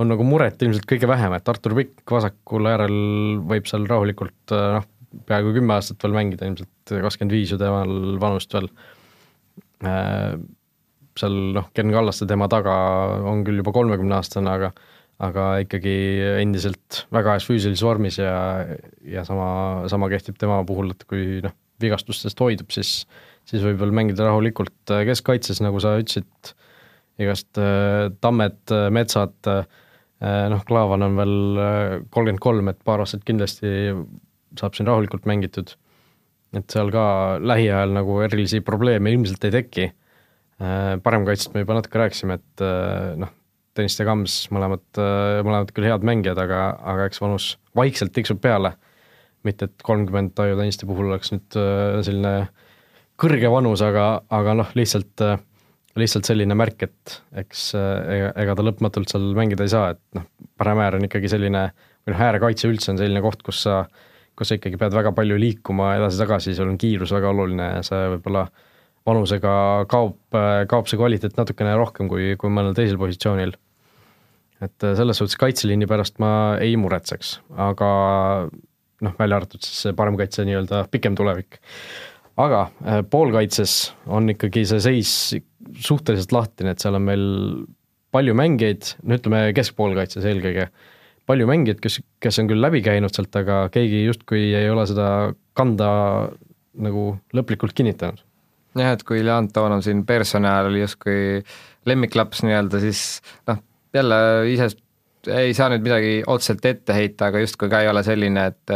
on nagu muret ilmselt kõige vähem, et Artur Pikk vasakul äärel võib seal rahulikult äh, noh, peaaegu kümme aastat veel mängida, ilmselt kakskümmend viis ju temal vanust veel. seal noh, Ken Kallaste tema taga on küll juba kolmekümne aastane, aga aga ikkagi endiselt väga heas füüsilises vormis ja, ja sama, sama kehtib tema puhul, et kui noh, vigastustest hoidub, siis, siis võib veel mängida rahulikult keskkaitses, nagu sa ütlesid, igast äh, Tammed, äh, Metsad äh,, noh, Klaavan on veel kolmkümmend kolm, et paar aastat kindlasti saab siin rahulikult mängitud. et seal ka lähiajal nagu erilisi probleeme ilmselt ei teki äh,. paremkaitsest me juba natuke rääkisime, et äh, noh, Tõniste Kams, mõlemad, äh, mõlemad küll head mängijad, aga, aga eks vanus vaikselt tiksub peale. mitte et kolmkümmend Taivo Tõniste puhul oleks nüüd äh, selline kõrge vanus, aga, aga noh, lihtsalt, äh, lihtsalt selline märk, et eks ega, ega ta lõpmatult seal mängida ei saa, et noh, parem äär on ikkagi selline, või noh, äärekaitse üldse on selline koht, kus sa, kus sa ikkagi pead väga palju liikuma edasi-tagasi, sul on kiirus väga oluline ja see võib-olla vanusega kaob, kaob see kvaliteet natukene rohkem kui, kui mõnel teisel positsioonil et äh, selles suhtes kaitseliini pärast ma ei muretseks, aga noh, välja arvatud siis see paremkaitse nii-öelda pikem tulevik. Aga äh, poolkaitses on ikkagi see seis suhteliselt lahtine, et seal on meil palju mängijaid, no ütleme keskpoolkaitses eelkõige, palju mängijaid, kes, kes on küll läbi käinud sealt, aga keegi justkui ei ole seda kanda nagu lõplikult kinnitanud. jah, et kui Leon Toonam siin Personi ajal oli justkui lemmiklaps nii-öelda, siis noh, jälle ise ei saa nüüd midagi otseselt ette heita, aga justkui ka ei ole selline, et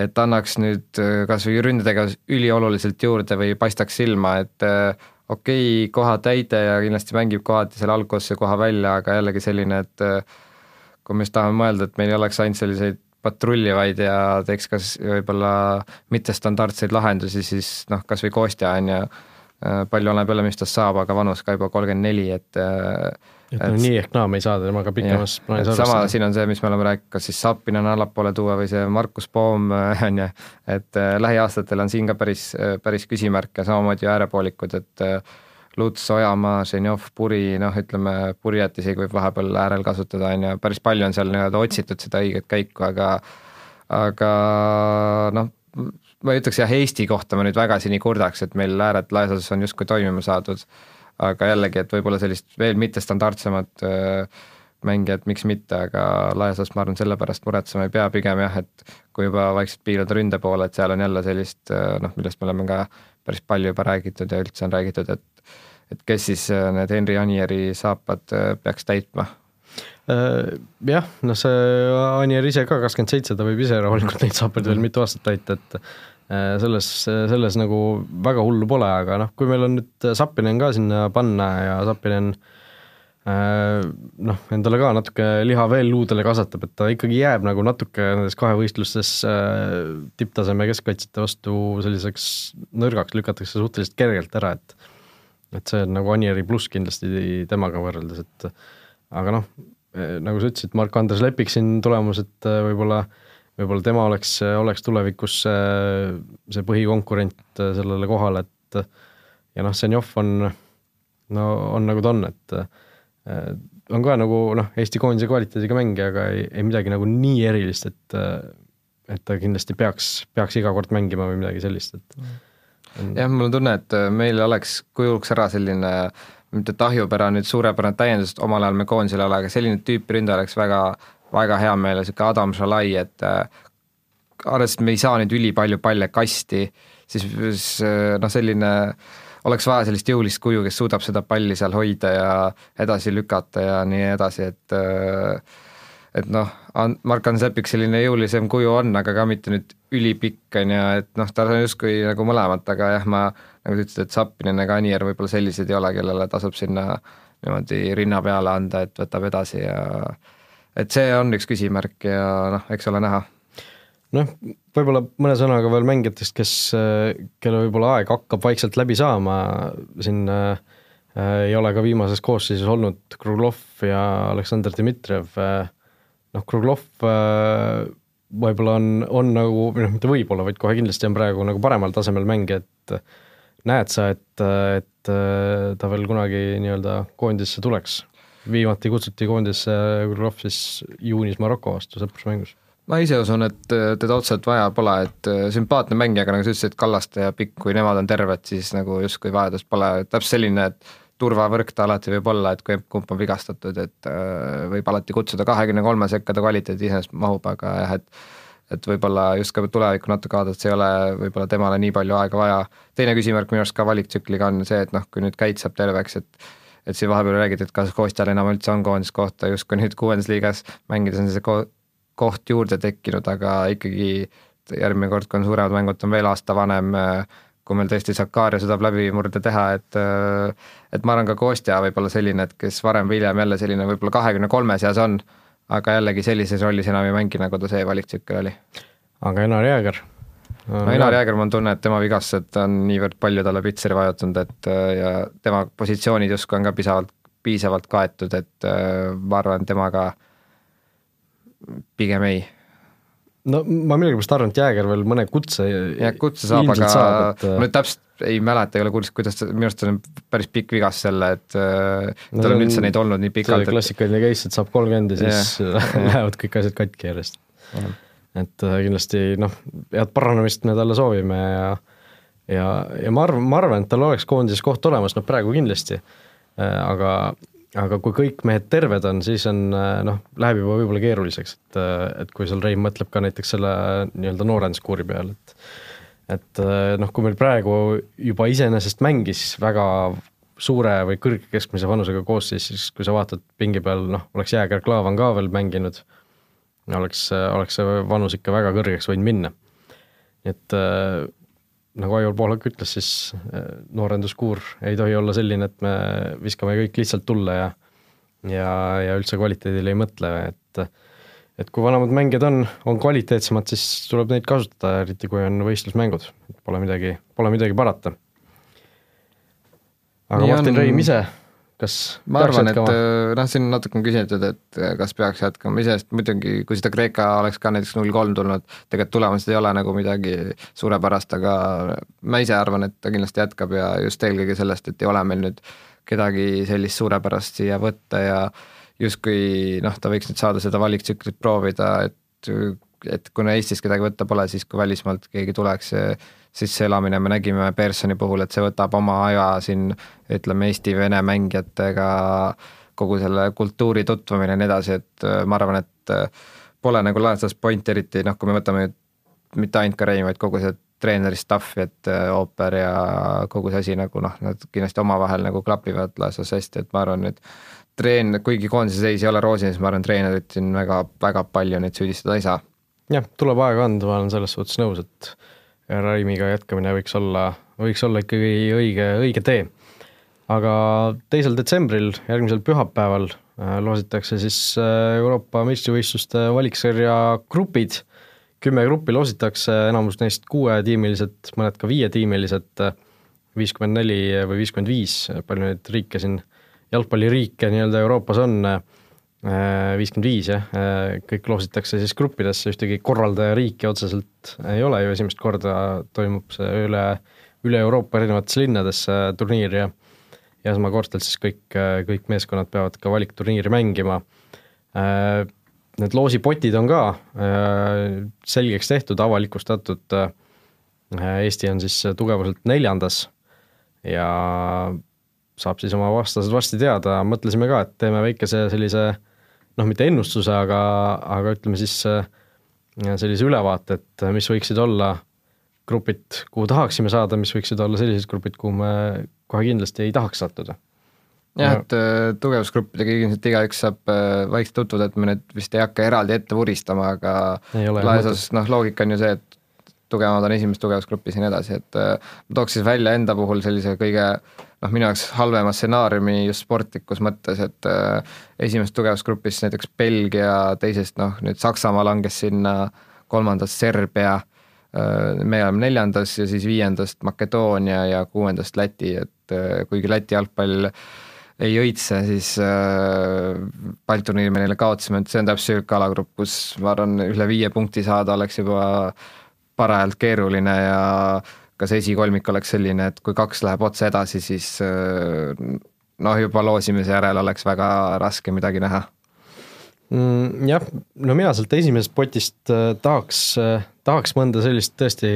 et annaks nüüd kas või ründetegevus ülioluliselt juurde või paistaks silma, et okei okay,, kohatäide ja kindlasti mängib kohati selle algkoosseisu koha välja, aga jällegi selline, et kui me just tahame mõelda, et meil ei oleks ainult selliseid patrullivaid ja teeks kas võib-olla mittestandardseid lahendusi, siis noh, kas või Kostja on ju, palju oleneb jälle, mis tast saab, aga vanus ka juba kolmkümmend neli, et et no nii ehk naa me ei saa temaga pikemas plaanis arvestada. sama, siin on see, mis me oleme rääkinud, kas siis Sapinen allapoole tuua või see Markus Poom, on ju, et äh, lähiaastatel on siin ka päris, äh, päris küsimärke, samamoodi äärepoolikud, et äh, Luts, Ojamaa, Ženjov, Puri, noh, ütleme, Purjet isegi võib vahepeal äärel kasutada, on ju, päris palju on seal nii-öelda otsitud seda õiget käiku, aga aga noh, ma ei ütleks jah, Eesti kohta ma nüüd väga siin ei kurdaks, et meil ääred laias laastus on justkui toimima saadud aga jällegi, et võib-olla sellist veel mittestandardsemat äh, mängijat, miks mitte, aga laias laastus ma arvan, sellepärast muretsema ei pea, pigem jah, et kui juba vaikselt piiluda ründe poole, et seal on jälle sellist äh, noh, millest me oleme ka päris palju juba räägitud ja üldse on räägitud, et et kes siis äh, need Henri Anieri saapad peaks täitma. Jah, noh see Anier ise ka kakskümmend seitse, ta võib ise rahulikult neid saapaid veel mitu aastat täita, et selles, selles nagu väga hullu pole, aga noh, kui meil on nüüd Sapinen ka sinna panna ja Sapinen äh, noh, endale ka natuke liha veel luudele kasvatab, et ta ikkagi jääb nagu natuke nendes kahevõistlustes äh, tipptaseme keskkaitsjate vastu selliseks nõrgaks lükatakse suhteliselt kergelt ära, et et see on nagu Anieri pluss kindlasti temaga võrreldes, et aga noh, nagu sa ütlesid, Mark-Andres Lepik siin tulemas, et võib-olla äh, võib-olla tema oleks, oleks tulevikus see, see põhikonkurent sellele kohale, et ja noh, Zenjov on, no on nagu ta on, et on ka nagu noh, Eesti koondise kvaliteediga mängija, aga ei, ei midagi nagu nii erilist, et et ta kindlasti peaks, peaks iga kord mängima või midagi sellist, et on... jah, mul on tunne, et meil oleks, kujuks ära selline mitte Tahjupära nüüd suurepärane täiendus, omal ajal me koondisel ei ole, aga selline tüüp ründaja oleks väga väga hea meel, niisugune Adam Shalai, et äh, arvestades, et me ei saa nüüd ülipalju palle kasti, siis, siis äh, noh, selline oleks vaja sellist jõulist kuju, kes suudab seda palli seal hoida ja edasi lükata ja nii edasi, et äh, et noh, Mark-Ants Lepik selline jõulisem kuju on, aga ka mitte nüüd ülipikk, on ju, et noh, tal on justkui nagu mõlemat, aga jah, ma nagu sa ütlesid, et Zappinen ega Anier võib-olla sellised ei ole, kellele tasub sinna niimoodi rinna peale anda, et võtab edasi ja äh, et see on üks küsimärk ja noh, eks ole näha. noh, võib-olla mõne sõnaga veel mängijatest, kes, kelle võib-olla aeg hakkab vaikselt läbi saama, siin äh, ei ole ka viimases koosseisus olnud Kruglov ja Aleksandr Dmitrijev noh, Kruglov äh, võib-olla on, on nagu, või noh, mitte võib-olla, vaid kohe kindlasti on praegu nagu paremal tasemel mängija, et näed sa, et, et äh, ta veel kunagi nii-öelda koondisse tuleks? Viimati kutsuti koondisse Krulov siis juunis Maroko vastu sõprusmängus. ma ise usun, et äh, teda otseselt vaja pole, et äh, sümpaatne mängija, aga nagu sa ütlesid, Kallaste ja Pikk, kui nemad on terved, siis nagu justkui vajadust pole, täpselt selline, et turvavõrk ta alati võib olla, et kui kumb on vigastatud, et äh, võib alati kutsuda kahekümne kolme sekka, ta kvaliteet iseenesest mahub, aga jah, et et võib-olla just ka tulevikku natuke vaadates ei ole võib-olla temale nii palju aega vaja. teine küsimärk minu arust ka valiktsükliga on see, et noh, kui nüüd Käit saab terveks, et et siin vahepeal räägiti, et kas Kostjal enam üldse on koondiskohta, justkui nüüd kuuendas liigas mängides on see ko-, koht juurde tekkinud, aga ikkagi järgmine kord, kui on suuremad mängud, on veel aasta vanem, kui meil tõesti Sakaria suudab läbimurde teha, et et ma arvan, ka Kostja võib olla selline, et kes varem või hiljem jälle selline võib-olla kahekümne kolme seas on, aga jällegi sellises rollis enam ei mängi, nagu ta see valiktsükkel oli. aga Enar Jääger? No Enar Jääger, mul on tunne, et tema vigastused on niivõrd palju talle pitseri vajutanud, et ja tema positsioonid justkui on ka piisavalt, piisavalt kaetud, et ma arvan, temaga äh, pigem ei. no ma millegipärast arvan, et Jääger veel mõne kutse jah, kutse saab, aga saab, et... ma nüüd täpselt ei mäleta, ei ole kursis, kuidas ta, minu arust on päris pikk vigas selle, et äh, no, tal on üldse neid olnud nii pikalt. klassikaline case, et saab kolmkümmend ja siis lähevad kõik asjad katki järjest. Et äh, kindlasti noh, head paranemist me talle soovime ja ja, ja ma arvan, ma arvan, et tal oleks koondises koht olemas, noh praegu kindlasti, äh, aga aga kui kõik mehed terved on, siis on äh, noh, läheb juba võib-olla keeruliseks, et, et kui seal Rein mõtleb ka näiteks selle nii-öelda noorenduskuuri peale, et et noh, kui meil praegu juba iseenesest mängis väga suure või kõrge keskmise vanusega koosseis, siis kui sa vaatad pingi peal, noh, oleks Jääger Klaavan ka veel mänginud, oleks, oleks see vanus ikka väga kõrgeks võinud minna. et nagu Aivar Pohlak ütles, siis äh, noorenduskuur ei tohi olla selline, et me viskame kõik lihtsalt tulle ja ja, ja üldse kvaliteedile ei mõtle, et et kui vanemad mängijad on, on kvaliteetsemad, siis tuleb neid kasutada, eriti kui on võistlusmängud, pole midagi, pole midagi parata. aga Nii Martin on... Reim ise kas ma arvan, et äh, noh, siin natuke on küsitud, et äh, kas peaks jätkama, iseenesest muidugi, kui seda Kreeka oleks ka näiteks null kolm tulnud, tegelikult tulemused ei ole nagu midagi suurepärast, aga ma ise arvan, et ta kindlasti jätkab ja just eelkõige sellest, et ei ole meil nüüd kedagi sellist suurepärast siia võtta ja justkui noh, ta võiks nüüd saada seda valiktsüklit proovida, et et kuna Eestis kedagi võtta pole, siis kui välismaalt keegi tuleks, sisseelamine me nägime Pearsoni puhul, et see võtab oma aja siin ütleme, Eesti-Vene mängijatega, kogu selle kultuuri tutvumine ja nii edasi, et äh, ma arvan, et äh, pole nagu lahendus pointi eriti, noh, kui me võtame nüüd mitte ainult Karein, vaid kogu see treeneri stuff'i, et äh, ooper ja kogu see asi nagu noh, nad kindlasti omavahel nagu klapivad laesas hästi, et ma arvan, et treen-, kuigi koondise seis ei ole roosiline, siis ma arvan, treenerit siin väga, väga palju neid süüdistada ei saa. jah, tuleb aega anda, ma olen selles suhtes nõus, et Raimiga jätkamine võiks olla, võiks olla ikkagi õige, õige tee. aga teisel detsembril, järgmisel pühapäeval äh, loositakse siis äh, Euroopa meistrivõistluste valiksarja grupid, kümme gruppi loositakse, enamus neist kuuetiimilised, mõned ka viietiimilised, viiskümmend neli või viiskümmend viis, palju neid riike siin, jalgpalliriike nii-öelda Euroopas on Äh, viiskümmend viis jah, äh, kõik loositakse siis gruppidesse, ühtegi korraldajariiki otseselt ei ole ju, esimest korda toimub see üle, üle Euroopa erinevates linnades turniir ja ja esmakordselt siis kõik, kõik meeskonnad peavad ka valikturniiri mängima. Äh, need loosipotid on ka selgeks tehtud, avalikustatud, Eesti on siis tugevuselt neljandas ja saab siis oma vastased varsti teada, mõtlesime ka, et teeme väikese sellise äh, noh, mitte ennustuse, aga, aga ütleme siis äh, sellise ülevaate, et mis võiksid olla grupid, kuhu tahaksime saada, mis võiksid olla sellised grupid, kuhu me kohe kindlasti ei tahaks sattuda. jah, et äh, tugevusgruppidega ilmselt igaüks saab äh, vaikselt tutvuda, et me nüüd vist ei hakka eraldi ette vuristama, aga laias osas noh, loogika on ju see, et tugevamad on esimeses tugevusgrupis ja nii edasi, et ma tooks siis välja enda puhul sellise kõige äh, noh, minu jaoks halvema stsenaariumi just sportlikus mõttes, et äh, esimeses tugevusgrupis näiteks Belgia, teisest noh, nüüd Saksamaa langes sinna, kolmandast Serbia äh,, me oleme neljandas ja siis viiendast Makedoonia ja kuuendast Läti, et äh, kuigi Läti jalgpall ei õitse, siis äh, pallturniiri me neile kaotasime, et see on täpselt niisugune alagrupp, kus ma arvan, üle viie punkti saada oleks juba parajalt keeruline ja kas esikolmik oleks selline, et kui kaks läheb otse edasi, siis äh, noh, juba loosimise järel oleks väga raske midagi näha. mm,? jah, no mina sealt esimesest potist äh, tahaks äh,, tahaks mõnda sellist tõesti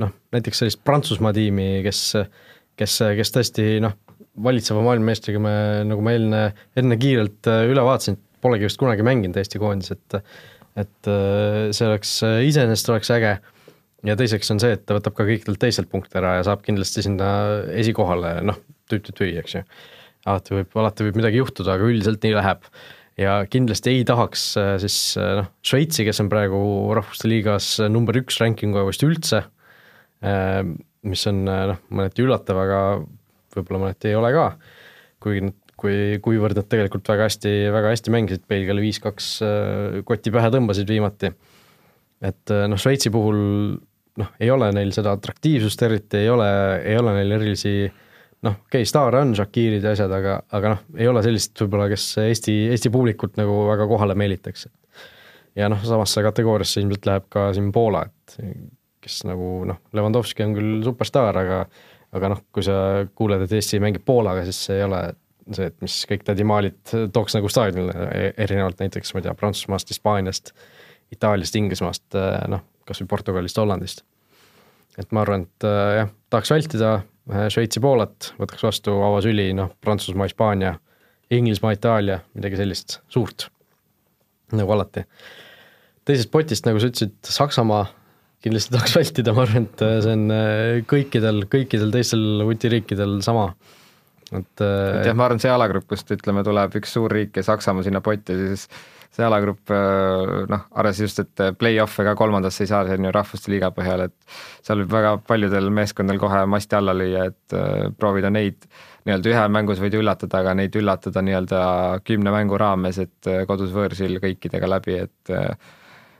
noh, näiteks sellist Prantsusmaa tiimi, kes, kes, kes tõesti noh, valitseva maailmameistriga me, nagu ma enne, enne kiirelt üle vaatasin, polegi vist kunagi mänginud Eesti koondis, et et see oleks, iseenesest oleks äge ja teiseks on see, et ta võtab ka kõikidelt teistelt punkte ära ja saab kindlasti sinna esikohale, noh, tüüt-tüüt-tüü, eks ju. alati võib, alati võib midagi juhtuda, aga üldiselt nii läheb. ja kindlasti ei tahaks äh, siis noh, Šveitsi, kes on praegu Rahvuste Liigas number üks rankinguga vist üldse, mis on noh, mõneti üllatav, aga võib-olla mõneti ei ole ka, kuigi nad kui, kuivõrd nad tegelikult väga hästi, väga hästi mängisid, Belgiale viis-kaks äh, koti pähe tõmbasid viimati. et äh, noh, Šveitsi puhul noh, ei ole neil seda atraktiivsust eriti, ei ole, ei ole neil erilisi noh, okei okay,, staare on, Shakirid ja asjad, aga, aga noh, ei ole sellist võib-olla, kes Eesti, Eesti publikut nagu väga kohale meelitaks. ja noh, samasse kategooriasse ilmselt läheb ka siin Poola, et kes nagu noh, Levandovski on küll superstaar, aga aga noh, kui sa kuuled, et Eesti mängib Poolaga, siis see ei ole see, et mis kõik tädimaalid tooks nagu staadionile, e-, erinevalt näiteks, ma ei tea, Prantsusmaast, Hispaaniast, Itaaliast, Inglismaast, noh, kas või Portugalist, Hollandist. et ma arvan, et äh, jah, tahaks vältida äh, Šveitsi, Poolat, võtaks vastu avasüli, noh, Prantsusmaa, Hispaania, Inglismaa, Itaalia, midagi sellist suurt, nagu alati. teisest potist, nagu sa ütlesid, Saksamaa kindlasti tahaks vältida, ma arvan, et see on kõikidel, kõikidel teistel vutiriikidel sama et et jah, ma arvan, see alagrupp, kust ütleme, tuleb üks suur riik ja Saksamaa sinna potti, siis see alagrupp noh, arvestades just, et play-off'e ka kolmandasse ei saa, see on ju rahvuste liiga põhjal, et seal võib väga paljudel meeskondadel kohe masti alla lüüa, et proovida neid nii-öelda ühe mängus võid üllatada, aga neid üllatada nii-öelda kümne mängu raames, et kodus võõrsil kõikidega läbi, et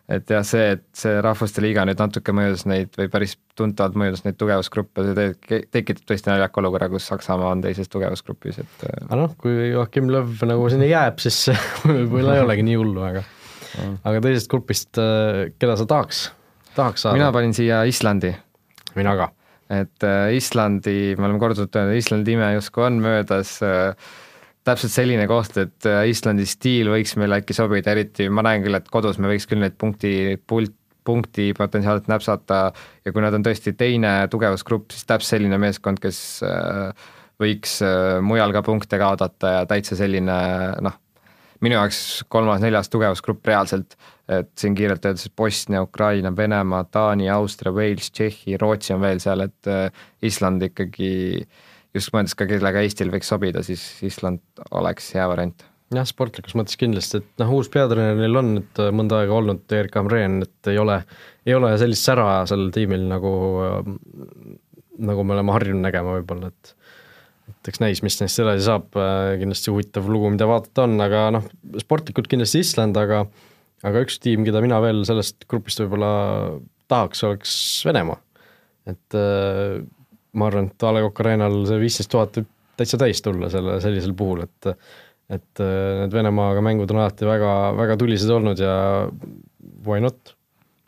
et jah, see, et see Rahvuste Liiga nüüd natuke mõjutas neid või päris tuntavalt mõjutas neid tugevusgruppe, see te tekitab tõesti naljaka olukorra, kus Saksamaa on teises tugevusgrupis, et äh, aga noh, kui Joachim Löw nagu sinna jääb, siis võib-olla ei olegi nii hullu, aga aga teisest grupist, äh, keda sa tahaks, tahaks saada? mina panin siia Islandi. mina ka. et äh, Islandi, me oleme korduvalt öelnud, Islandi ime justkui on möödas äh, täpselt selline koht, et äh, Islandi stiil võiks meile äkki sobida, eriti ma näen küll, et kodus me võiks küll neid punkti, pult, punkti potentsiaalselt näpsata ja kui nad on tõesti teine tugevusgrupp, siis täpselt selline meeskond, kes äh, võiks äh, mujal ka punkte kaotada ja täitsa selline noh, minu jaoks kolmas-neljas tugevusgrupp reaalselt, et siin kiirelt öeldes Bosnia, Ukraina, Venemaa, Taani, Austria, Wales, Tšehhi, Rootsi on veel seal, et Island ikkagi äh, just mõeldes ka, kellega Eestil võiks sobida, siis Island oleks hea variant. jah, sportlikus mõttes kindlasti, et noh, uus peatreener neil on nüüd mõnda aega olnud, Erik Hamreen, et ei ole, ei ole sellist sära sellel tiimil nagu, nagu me oleme harjunud nägema võib-olla, et et eks näis, mis neist edasi saab, kindlasti huvitav lugu, mida vaadata on, aga noh, sportlikult kindlasti Island, aga aga üks tiim, keda mina veel sellest grupist võib-olla tahaks, oleks Venemaa. et ma arvan, et A Le Coq Arena'l see viisteist tuhat võib täitsa täis tulla selle, sellisel puhul, et et äh, need Venemaaga mängud on alati väga, väga tulised olnud ja why not?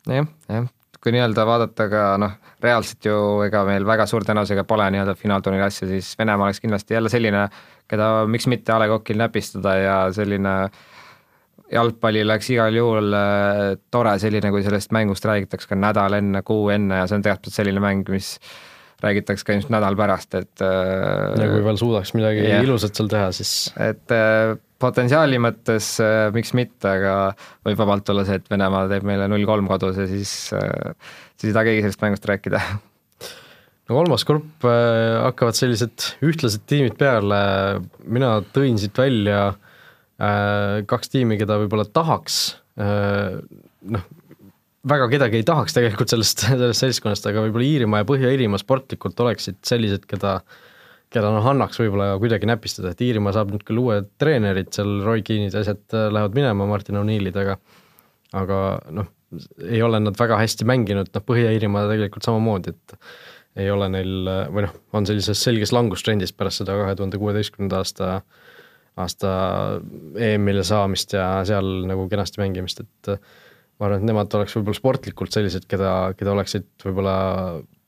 jah, jah, kui nii-öelda vaadata ka noh, reaalselt ju ega meil väga suure tõenäosusega pole nii-öelda finaalturniiri asja, siis Venemaa oleks kindlasti jälle selline, keda miks mitte A Le Coqil näpistada ja selline jalgpalli oleks igal juhul äh, tore selline, kui sellest mängust räägitakse ka nädal enne, kuu enne ja see on tegelikult selline mäng, mis räägitakse ka ilmselt nädal pärast, et äh, ja kui veel suudaks midagi yeah. ilusat seal teha, siis et äh, potentsiaali mõttes äh, miks mitte, aga võib vabalt olla see, et Venemaa teeb meile null kolm kodus ja siis, siis ei taha keegi sellest mängust rääkida. no kolmas grupp hakkavad sellised ühtlased tiimid peale, mina tõin siit välja kaks tiimi, keda võib-olla tahaks noh, väga kedagi ei tahaks tegelikult sellest, sellest seltskonnast, aga võib-olla Iirimaa ja Põhja-Iirimaa sportlikult oleksid sellised, keda keda noh, annaks võib-olla kuidagi näpistada, et Iirimaa saab nüüd küll uued treenerid, seal Roy Keane'id ja asjad äh, lähevad minema, Martin O'Neillid, aga aga noh, ei ole nad väga hästi mänginud, noh Põhja-Iirimaa tegelikult samamoodi, et ei ole neil või noh, on sellises selges langustrendis pärast seda kahe tuhande kuueteistkümnenda aasta aasta EM-ile saamist ja seal nagu kenasti mängimist, et ma arvan, et nemad oleks võib-olla sportlikult sellised, keda, keda oleksid võib-olla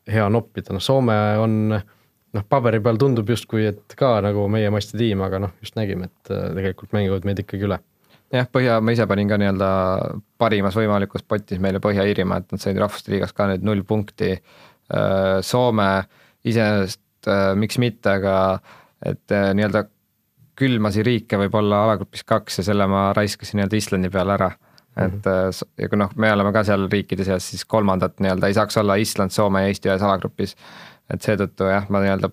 hea noppida, noh Soome on noh, paberi peal tundub justkui, et ka nagu meie masti tiim, aga noh, just nägime, et äh, tegelikult mängivad meid ikkagi üle. jah, Põhja, ma ise panin ka nii-öelda parimas võimalikus potis meile Põhja-Iirimaa, et nad said Rahvuste Liigas ka nüüd null punkti. Soome iseenesest miks mitte, aga et nii-öelda külmasi riike võib olla alagrupis kaks ja selle ma raiskasin nii-öelda Islandi peale ära. Et mm -hmm. ja kui noh, me oleme ka seal riikide seas, siis kolmandat nii-öelda ei saaks olla Island, Soome ja Eesti ühes alagrupis. et seetõttu jah, ma nii-öelda,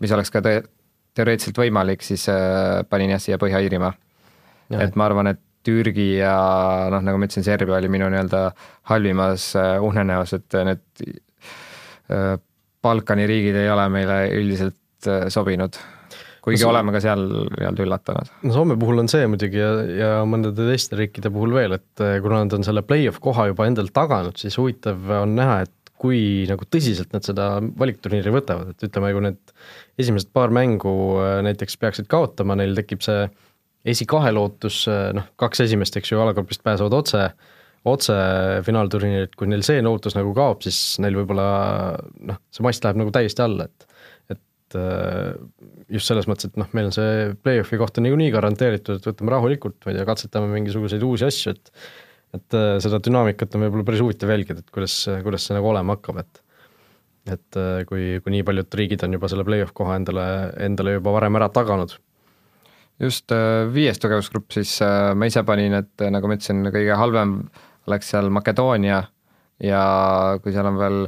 mis oleks ka te teoreetiliselt võimalik, siis äh, panin jah siia Põhja-Iirimaa et ma arvan, et Türgi ja noh, nagu ma ütlesin, Serbia oli minu nii-öelda halvimas äh, unenäos, et need äh, Balkani riigid ei ole meile üldiselt äh, sobinud kuigi no, oleme ka seal nii-öelda üllatanud. no Soome puhul on see muidugi ja, ja mõndade teiste riikide puhul veel, et kuna nad on selle play-off koha juba endalt taganud, siis huvitav on näha, et kui nagu tõsiselt nad seda valikturniiri võtavad, et ütleme, kui need esimesed paar mängu näiteks peaksid kaotama, neil tekib see esikahe lootus, noh, kaks esimest, eks ju, alagrupist pääsevad otse, otse finaalturniirilt, kui neil see lootus nagu kaob, siis neil võib-olla noh, see mast läheb nagu täiesti alla, et et just selles mõttes, et noh, meil on see play-off'i koht on niikuinii garanteeritud, et võtame rahulikult, ma ei tea, katsetame mingisuguseid uusi asju, et et äh, seda dünaamikat on võib-olla päris huvitav jälgida, et kuidas, kuidas see nagu olema hakkab, et et äh, kui, kui nii paljud riigid on juba selle play-off koha endale, endale juba varem ära taganud. Just äh, viies tugevusgrupp, siis äh, ma ise panin, et äh, nagu ma ütlesin, kõige halvem oleks seal Makedoonia ja kui seal on veel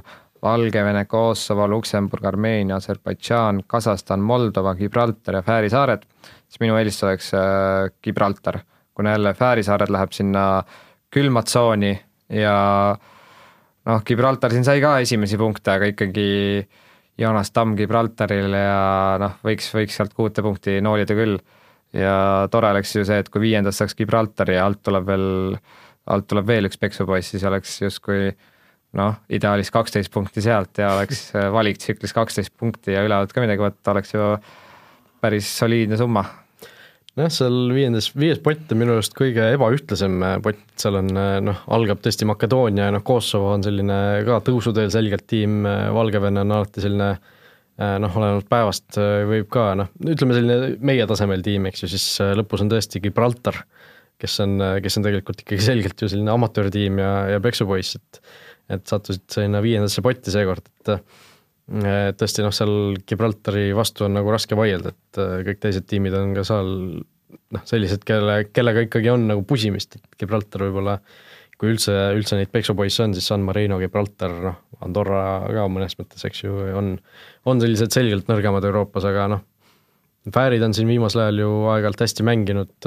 Valgevene, Kosovo, Luksemburg, Armeenia, Aserbaidžaan, Kasahstan, Moldova, Gibraltar ja Fääri saared, siis minu eelistus oleks Gibraltar, kuna jälle Fääri saared läheb sinna külma tsooni ja noh, Gibraltar siin sai ka esimesi punkte, aga ikkagi Joonas Tamm Gibraltarile ja noh, võiks, võiks sealt kuute punkti noolida küll. Ja tore oleks ju see, et kui viiendast saaks Gibraltar ja alt tuleb veel, alt tuleb veel üks peksupoiss, siis oleks justkui noh, ideaalis kaksteist punkti sealt ja oleks valiktsüklis kaksteist punkti ja ülejäänud ka midagi võtta, oleks ju päris soliidne summa. Nojah, seal viiendas, viies pott on minu arust kõige ebaühtlasem pott, seal on noh, algab tõesti Makedoonia ja noh, Kosovo on selline ka tõusuteel selgelt tiim, Valgevene on alati selline äh, Äh, noh, olenevalt päevast äh, võib ka noh, ütleme selline meie tasemel tiim, eks ju, siis äh, lõpus on tõesti Gibraltar, kes on, kes on tegelikult ikkagi selgelt ju selline amatöörtiim ja, ja peksupoiss, et et sattusid sinna viiendasse potti seekord, et tõesti noh, seal Gibraltari vastu on nagu raske vaielda, et kõik teised tiimid on ka seal noh, sellised, kelle, kellega ikkagi on nagu pusimist, et Gibraltar võib-olla kui üldse, üldse neid peksupoisse on, siis San Marino, Gibraltar, noh, Andorra ka mõnes mõttes, eks ju, on, on sellised selgelt nõrgemad Euroopas, aga noh, Fäärid on siin viimasel ajal ju aeg-ajalt hästi mänginud,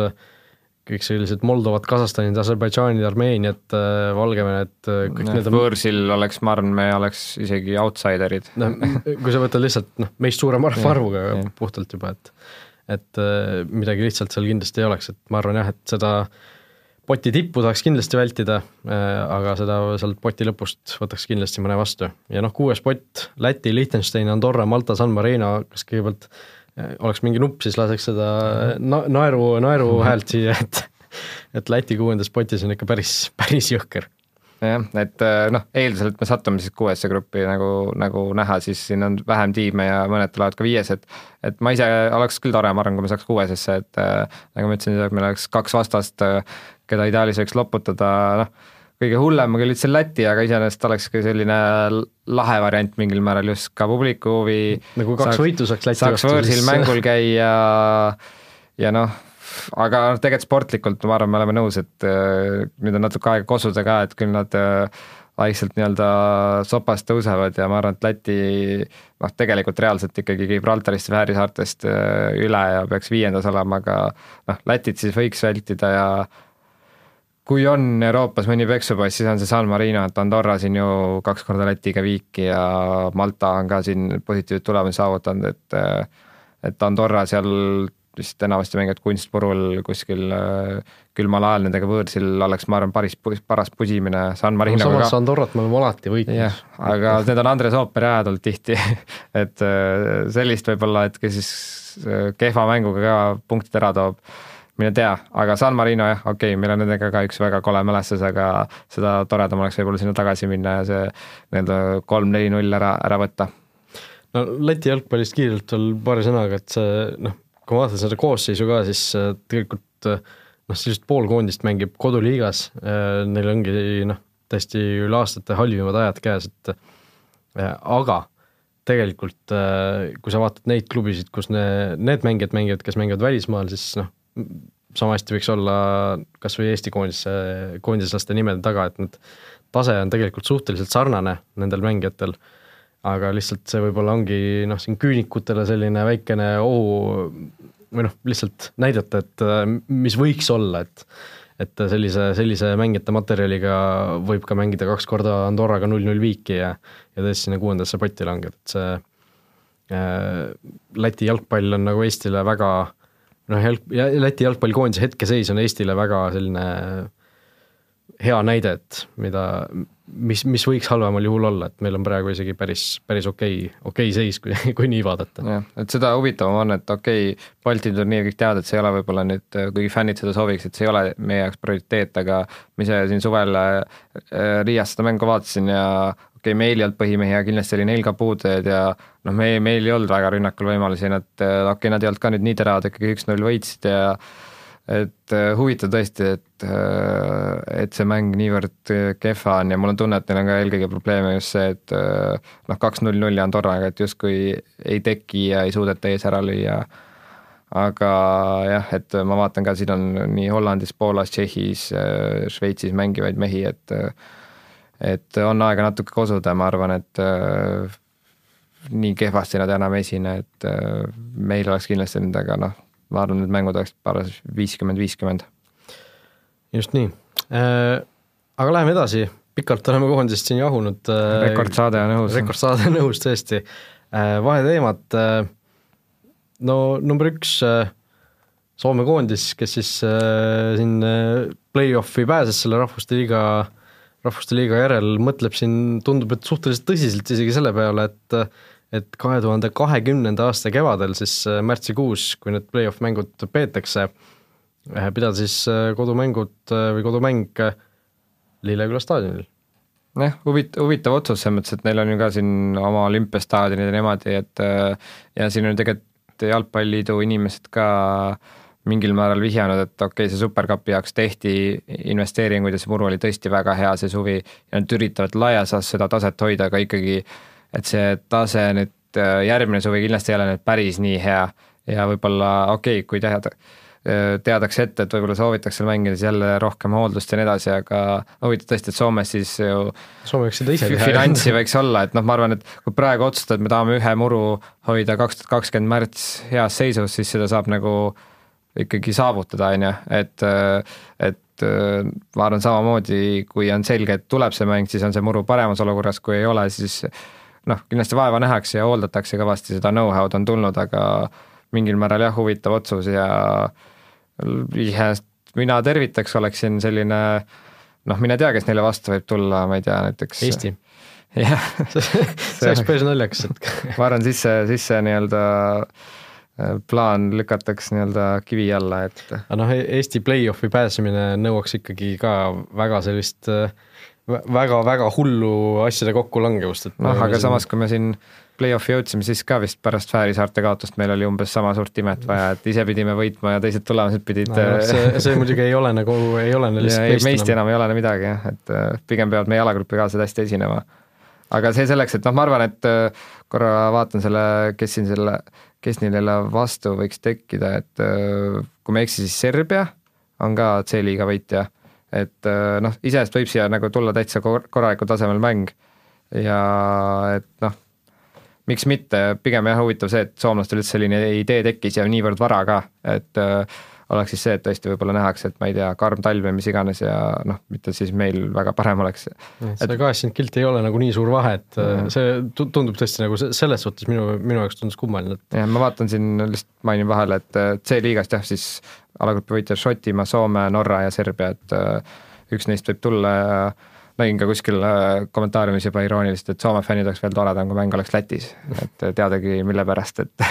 kõik sellised Moldovat, Kasahstanid, Aserbaidžaanid, Armeeniat, Valgevenet, kõik no, need on võõrsil oleks, ma arvan, me oleks isegi outsiderid. noh, kui sa võtad lihtsalt noh, meist suurema rahvaarvuga puhtalt juba, et et midagi lihtsalt seal kindlasti ei oleks, et ma arvan jah, et seda äh, poti tippu tahaks kindlasti vältida, äh, aga seda sealt poti lõpust võtaks kindlasti mõne vastu. ja noh, kuues pott, Läti, Liechtenstein, Andorra, Malta, San Marino, kas kõigepealt äh, oleks mingi nupp, siis laseks seda na-, naeru, naeru häält siia, et et Läti kuuendas potis on ikka päris, päris jõhker. Jah, et äh, noh, eeldusel, et me satume siis kuuesse gruppi nagu, nagu näha, siis siin on vähem tiime ja mõned tulevad ka viies, et et ma ise oleks küll tore, ma arvan, kui me saaks kuuesesse, et äh, nagu ma ütlesin, meil oleks kaks vastast äh,, keda ideaalis võiks loputada, noh, kõige hullem küll üldse Läti, aga iseenesest oleks ka selline lahe variant mingil määral just ka publiku huvi. nagu kaks saaks, võitu saaks Läti saaks võõrsil mängul käia ja noh, aga tegelikult sportlikult ma arvan, me oleme nõus, et äh, nüüd on natuke aega kosuda ka, et küll nad äh, vaikselt nii-öelda sopast tõusevad ja ma arvan, et Läti noh, tegelikult reaalselt ikkagi Gibraltarist ja Fääri saartest äh, üle ja peaks viiendas olema, aga noh, Lätit siis võiks vältida ja kui on Euroopas mõni peksupoiss, siis on see San Marino, et Andorra siin ju kaks korda Lätiga viiki ja Malta on ka siin positiivseid tulemusi saavutanud, et et Andorra seal vist enamasti mängivad kunstpurul kuskil külmal ajal nendega võõrsil oleks, ma arvan, päris paras pusimine San Marinoga no, samas Andorrat me oleme alati võitnud. jah, aga need on Andres Ooperi ajad olnud tihti. Et äh, sellist võib-olla, et kes siis äh, kehva mänguga ka punktid ära toob mine tea, aga San Marino jah, okei okay,, meil on nendega ka üks väga kole mälestus, aga seda toredam oleks võib-olla sinna tagasi minna ja see nii-öelda kolm-neli-null ära, ära võtta. no Läti jalgpallist kiirelt veel paari sõnaga, et see noh, kui ma vaatan seda koosseisu ka, siis tegelikult noh, sisuliselt pool koondist mängib koduliigas, neil ongi noh, täiesti üle aastate halvimad ajad käes, et aga tegelikult kui sa vaatad neid klubisid, kus ne, need mängijad mängivad, kes mängivad välismaal, siis noh, sama hästi võiks olla kas või Eesti koondise, koondislaste nimede taga, et need tase on tegelikult suhteliselt sarnane nendel mängijatel, aga lihtsalt see võib-olla ongi noh, siin küünikutele selline väikene ohu või noh, lihtsalt näidata, et mis võiks olla, et et sellise, sellise mängijate materjaliga võib ka mängida kaks korda Andorraga null-null viiki ja ja tõesti sinna kuuendasse potti langeda, et see äh, Läti jalgpall on nagu Eestile väga noh, jalg-, Läti jalgpallikoondise hetkeseis on Eestile väga selline hea näide, et mida, mis, mis võiks halvemal juhul olla, et meil on praegu isegi päris, päris okei okay,, okei okay seis, kui, kui nii vaadata. jah, et seda huvitavam on, et okei okay,, Balti turniir, kõik teavad, et see ei ole võib-olla nüüd, kuigi fännid seda sooviks, et see ei ole meie jaoks prioriteet, aga ma ise siin suvel äh, Riias seda mängu vaatasin ja okei okay,, meil ei olnud põhimehi ja kindlasti oli neil ka puudujaid ja noh, me, meil ei olnud väga rünnakul võimalusi, nad okei okay,, nad ei olnud ka nüüd nii teravad, ikkagi üks-null võitsid ja et äh, huvitav tõesti, et, äh, et see mäng niivõrd kehva on ja mul on tunne, et neil on ka eelkõige probleeme just see, et äh, noh, kaks null nulli Andorraga, et justkui ei teki ja ei suudeta ees ära lüüa. aga jah, et ma vaatan ka, siin on nii Hollandis, Poolas, Tšehhis, Šveitsis mängivaid mehi, et et on aega natuke kosuda, ma arvan, et nii kehvasti nad enam ei esine, et meil oleks kindlasti nendega noh ma arvan, need mängud oleks paras viiskümmend, viiskümmend. just nii äh,, aga läheme edasi, pikalt oleme koondisest siin jahunud äh,. rekordsaade on õhus. rekordsaade on õhus tõesti äh,, vaheteemad äh,, no number üks äh, Soome koondis, kes siis äh, siin äh, play-off'i pääses selle Rahvuste Liiga, Rahvuste Liiga järel, mõtleb siin, tundub, et suhteliselt tõsiselt isegi selle peale, et äh, et kahe tuhande kahekümnenda aasta kevadel siis äh, märtsikuus, kui need play-off mängud peetakse, äh, pidada siis äh, kodumängud või kodumäng Lilleküla staadionil. jah, huvit-, huvitav otsus selles mõttes, et neil on ju ka siin oma olümpiastaadionid ja niimoodi, et ja siin on tegelikult Jalgpalliliidu inimesed ka mingil määral vihjanud, et okei okay,, see Supercupi jaoks tehti investeeringuid ja see muru oli tõesti väga hea see suvi ja nad üritavad laias laastus seda taset hoida, aga ikkagi äh, et see tase nüüd äh, järgmine suvi kindlasti ei ole nüüd päris nii hea ja võib-olla okei okay,, kui teada, äh, teadakse ette, et võib-olla soovitakse mängida, siis jälle rohkem hooldust ja nii edasi, aga huvitav tõesti, et Soomes siis ju Soome võiks seda ise teha. finantsi võiks olla, et noh, ma arvan, et kui praegu otsustada, et me tahame ühe muru hoida kaks tuhat kakskümmend märts heas seisus, siis seda saab nagu ikkagi saavutada, on ju, et, et ma arvan samamoodi, kui on selge, et tuleb see mäng, siis on see muru paremas olukorras, kui ei ole, siis noh, kindlasti vaeva nähakse ja hooldatakse kõvasti, seda know-how'd on tulnud, aga mingil määral jah, huvitav otsus ja iseenesest mina tervitaks, oleksin selline noh, mine tea, kes neile vastu võib tulla, ma ei tea, näiteks Eesti. jah see oleks päris naljakas, et ma arvan, sisse, sisse nii-öelda äh, plaan lükatakse nii-öelda kivi alla, et aga noh, Eesti play-off'i pääsemine nõuaks ikkagi ka väga sellist äh, väga-väga hullu asjade kokkulangevust, et noh, aga siin... samas, kui me siin play-off'i jõudsime, siis ka vist pärast Fääri saarte kaotust meil oli umbes sama suurt imet vaja, et ise pidime võitma ja teised tulemused pidid no, see, see muidugi ei ole nagu, ei ole lihtsalt meist, enam ei ole midagi jah, et äh, pigem peavad meie alagrupikaaslased hästi esinema. aga see selleks, et noh, ma arvan, et äh, korra vaatan selle, kes siin selle, kes neile vastu võiks tekkida, et äh, kui ma ei eksi, siis Serbia on ka C-liiga võitja. Et äh, noh, iseenesest võib siia nagu tulla täitsa kor-, korralikul tasemel mäng. Ja et noh, miks mitte, pigem jah, huvitav see, et soomlastel üldse selline idee tekkis ja niivõrd vara ka, et äh, oleks siis see, et tõesti võib-olla nähakse, et ma ei tea, karm talv või mis iganes ja noh, mitte siis meil väga parem oleks. see kaheksakümmend kilti ei ole nagu nii suur vahe, et mm. see tundub tõesti nagu selles suhtes minu, minu jaoks tundus kummaline, et jah, ma vaatan siin, lihtsalt mainin vahele, et C-liigast jah, siis alagrupi võitjad Šotimaa, Soome, Norra ja Serbia, et äh, üks neist võib tulla ja nägin ka kuskil äh, kommentaariumis juba irooniliselt, et Soome fännid oleks veel toredam, kui mäng oleks Lätis, et teadagi, mille pärast, et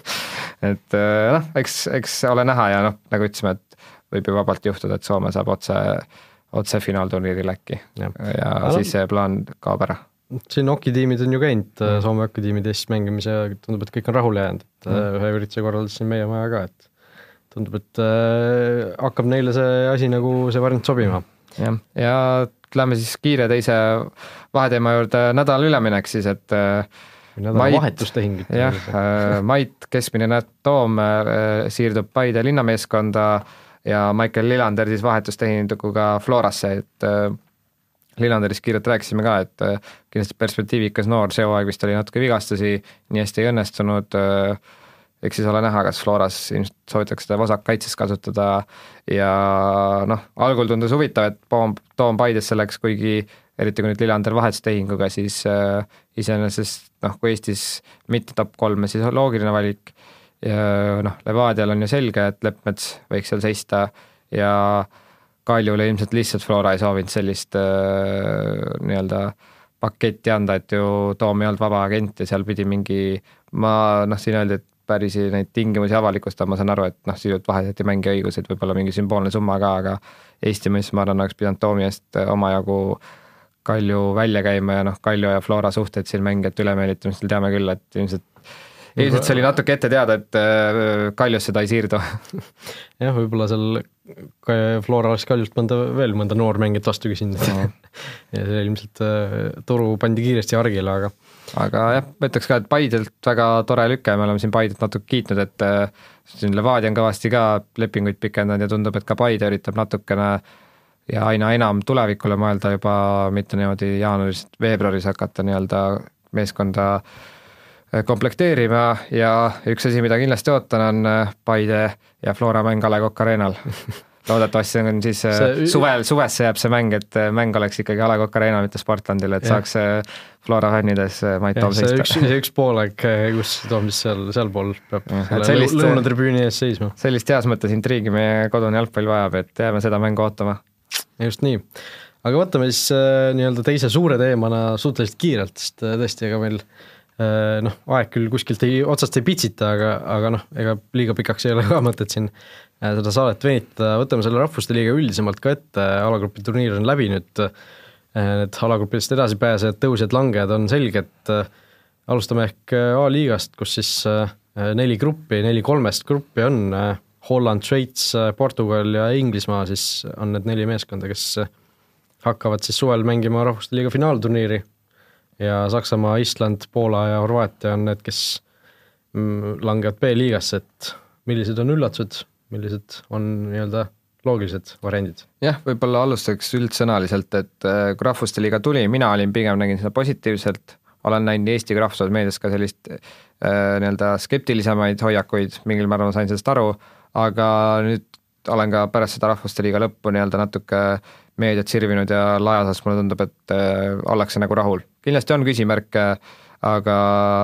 et äh, noh, eks, eks ole näha ja noh, nagu ütlesime, et võib ju vabalt juhtuda, et Soome saab otse, otse finaalturniiril äkki ja, ja no, siis see plaan kaob ära siin okitiimid on ju käinud mm., Soome okitiimid Eestis mängimas ja tundub, et kõik on rahule jäänud, et mm. ühe ürituse korraldasime meie maja ka, et tundub, et äh, hakkab neile see asi nagu, see variant sobima. jah, ja lähme siis kiire teise vaheteema juurde, nädala üleminek siis, et äh, nädala vahetustehing. jah, äh, Mait, keskmine Toom siirdub Paide linnameeskonda ja Michael Lillander siis vahetustehinguga Florasse, et Lillanderist kiirelt rääkisime ka, et kindlasti perspektiivikas noor, see hooaeg vist oli natuke vigastusi, nii hästi ei õnnestunud äh, eks siis ole näha, kas Floras ilmselt soovitakse teda vasakkaitses kasutada ja noh, algul tundus huvitav, et Toom, Toom Paides selleks, kuigi eriti kui nüüd Lillander vahetustehinguga, siis äh, iseenesest noh, kui Eestis mitte top kolme, siis on loogiline valik. Ja noh, Levadial on ju selge, et Leppmets võiks seal seista ja Kaljule ilmselt lihtsalt Flora ei soovinud sellist äh, nii-öelda paketti anda, et ju Toom ei olnud vaba agent ja seal pidi mingi, ma noh, siin öeldi, et päris neid tingimusi avalikustada, ma saan aru, et noh, sisuliselt vahetati mängiõigused, võib-olla mingi sümboolne summa ka, aga Eesti mees, ma arvan, oleks pidanud Toomi eest omajagu Kalju välja käima ja noh, Kalju ja Flora suhted siin mängijate ülemeelitamisel teame küll, et ilmselt ilmselt see oli natuke ette teada, et äh, Kaljus seda ei siirdu. Jah, võib-olla seal Flora oleks Kaljust mõnda, veel mõnda noormängijat vastu küsinud. Ja see ilmselt äh, toru pandi kiiresti hargile, aga aga jah, ma ütleks ka, et Paidelt väga tore lüke, me oleme siin Paidet natuke kiitnud, et äh, siin Levadia on kõvasti ka lepinguid pikendanud ja tundub, et ka Paide üritab natukene ja aina enam tulevikule mõelda juba, mitte niimoodi jaanuaris-veebruaris hakata nii-öelda meeskonda äh, komplekteerima. Ja üks asi, mida kindlasti ootan, on äh, Paide ja Flora mäng A Le Coq Arena'l loodetavasti on siis äh, see... suvel, suvesse jääb see mäng, et äh, mäng oleks ikkagi A Le Coq Arena, mitte Sportlandil, et ja. saaks äh, Flora fännides Mait Toom seista. üks, üks poolaeg, kus Toom siis seal, sealpool peab sellist, lõunatribüüni ees seisma. sellist heas mõttes intriigi meie kodune jalgpall vajab, et jääme seda mängu ootama. just nii. aga võtame siis nii-öelda teise suure teemana suhteliselt kiirelt, sest tõesti, ega meil noh, aeg küll kuskilt ei, otsast ei pitsita, aga, aga noh, ega liiga pikaks ei ole ka mõtet siin Äh, seda saadet venitada, võtame selle Rahvuste Liiga üldisemalt ka ette, alagrupi turniir on läbi nüüd, äh, need alagruppidest edasipääsejad, tõusjad-langejad on selged, alustame ehk äh, A-liigast, kus siis neli gruppi, neli kolmest gruppi on, Holland, Šveits, Portugal ja Inglismaa siis on need neli meeskonda, kes hakkavad siis suvel mängima Rahvuste Liiga finaalturniiri. Ja Saksamaa, Island, Poola ja Horvaatia on need, kes mm, langevad B-liigasse, et millised on üllatused millised on nii-öelda loogilised variandid? jah, võib-olla alustaks üldsõnaliselt, et äh, kui Rahvuste Liiga tuli, mina olin pigem, nägin seda positiivselt, olen näinud Eesti kui rahvusmeedias ka sellist äh, nii-öelda skeptilisemaid hoiakuid, mingil määral ma sain sellest aru, aga nüüd olen ka pärast seda Rahvuste Liiga lõppu nii-öelda natuke meediat sirvinud ja laias mulle tundub, et äh, ollakse nagu rahul. kindlasti on küsimärke, aga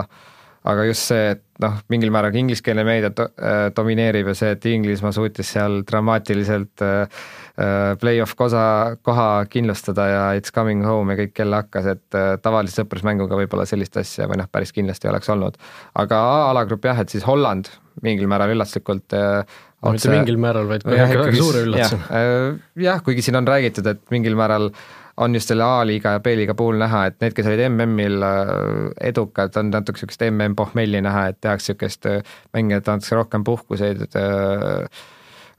äh, aga just see, et noh, mingil määral ingliskeelne meedia do, äh, domineerib ja see, et Inglismaa suutis seal dramaatiliselt äh, äh, play-off kosa, koha kindlustada ja it's coming home ja kõik jälle hakkas, et äh, tavalise sõprusmänguga võib-olla sellist asja või noh, päris kindlasti oleks olnud. aga alagrupp jah, et siis Holland mingil määral üllatuslikult äh, no, mitte mingil määral, vaid väga suure üllatusena. Äh, jah, kuigi siin on räägitud, et mingil määral äh, on just selle A-liiga ja B-liiga puhul näha, et need, kes olid MM-il äh, edukad, on natuke niisugust MM-pohmelli näha, et tehakse niisugust, äh, mängijad antakse rohkem puhkuseid, äh,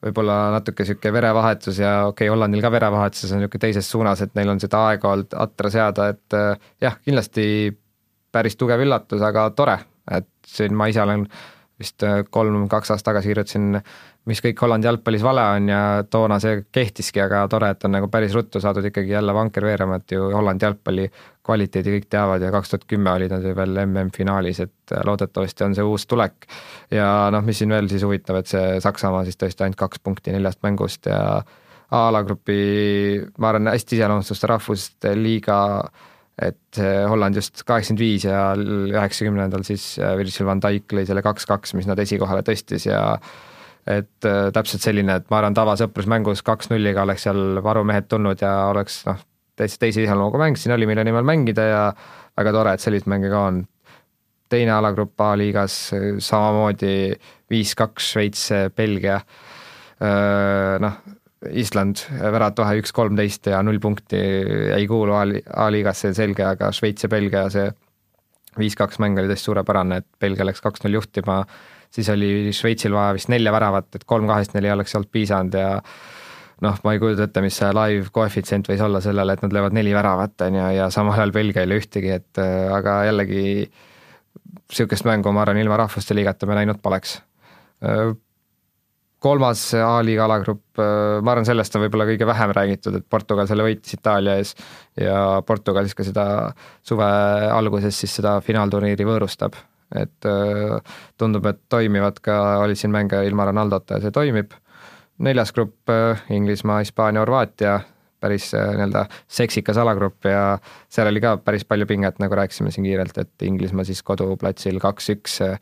võib-olla natuke niisugune verevahetus ja okei okay,, Hollandil ka verevahetus on niisugune teises suunas, et neil on seda aega olnud atra seada, et jah, kindlasti päris tugev üllatus, aga tore, et siin ma ise olen vist kolm, kaks aastat tagasi kirjutasin mis kõik Hollandi jalgpallis vale on ja toona see kehtiski, aga tore, et on nagu päris ruttu saadud ikkagi jälle vanker veerema, et ju Hollandi jalgpalli kvaliteedi kõik teavad ja kaks tuhat kümme olid nad ju veel MM-finaalis, et loodetavasti on see uus tulek. ja noh, mis siin veel siis huvitav, et see Saksamaa siis tõesti ainult kaks punkti neljast mängust ja A-alagrupi, ma arvan, hästi iseloomustas seda rahvuste liiga et Holland just kaheksakümmend viis ja üheksakümnendal siis Virgil van Dijk lõi selle kaks-kaks, mis nad esikohale tõstis ja et äh, täpselt selline, et ma arvan, tavasõprusmängus kaks-nulliga oleks seal varumehed tulnud ja oleks noh, täitsa teise iseloomuga mäng, siin oli, mille nimel mängida ja väga tore, et selliseid mänge ka on. teine alagrupp A-liigas samamoodi viis-kaks Šveits, Belgia, äh, noh, Island väravate vahe üks kolmteist ja null punkti ei kuulu A-liigasse, selge, aga Šveits ja Belgia see viis-kaks mäng oli tõesti suurepärane, et Belgia läks kaks-null juhtima siis oli Šveitsil vaja vist nelja väravat, et kolm kahest neil ei oleks olnud piisanud ja noh, ma ei kujuta ette, mis see live koefitsient võis olla sellele, et nad löövad neli väravat, on ju, ja samal ajal Belgia ei löö ühtegi, et äh, aga jällegi niisugust mängu, ma arvan, ilma rahvuste liigata me näinud poleks. Äh, kolmas A-liiga alagrupp, äh, ma arvan, sellest on võib-olla kõige vähem räägitud, et Portugal selle võitis Itaalia ees ja Portugal siis ka seda suve alguses siis seda finaalturniiri võõrustab. Et tundub, et toimivad ka, oli siin mänge ilma Ronaldota ja see toimib neljas grupp Inglismaa, Hispaania, Horvaatia, päris äh, nii-öelda seksikas alagrupp ja seal oli ka päris palju pinget, nagu rääkisime siin kiirelt, et Inglismaa siis koduplatsil kaks-üks äh,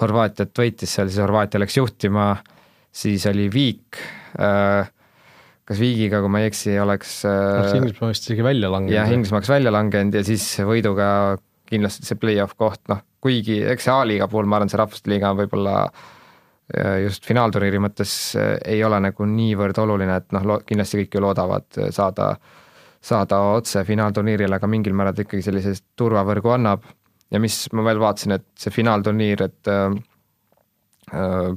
Horvaatiat võitis seal, siis Horvaatia läks juhtima, siis oli viik, äh, kas viigiga, kui ma ei eksi, oleks oleks Inglismaa vist isegi välja langenud. jah, Inglismaa oleks välja langenud ja siis võiduga kindlasti see play-off koht, noh, kuigi eks see A-liiga puhul ma arvan, see rahvuste liiga võib-olla äh, just finaalturniiri mõttes eh, ei ole nagu niivõrd oluline, et noh, kindlasti kõik ju loodavad eh, saada, saada otse finaalturniirile, aga mingil määral ta ikkagi sellise turvavõrgu annab. ja mis ma veel vaatasin, et see finaalturniir, et äh, äh,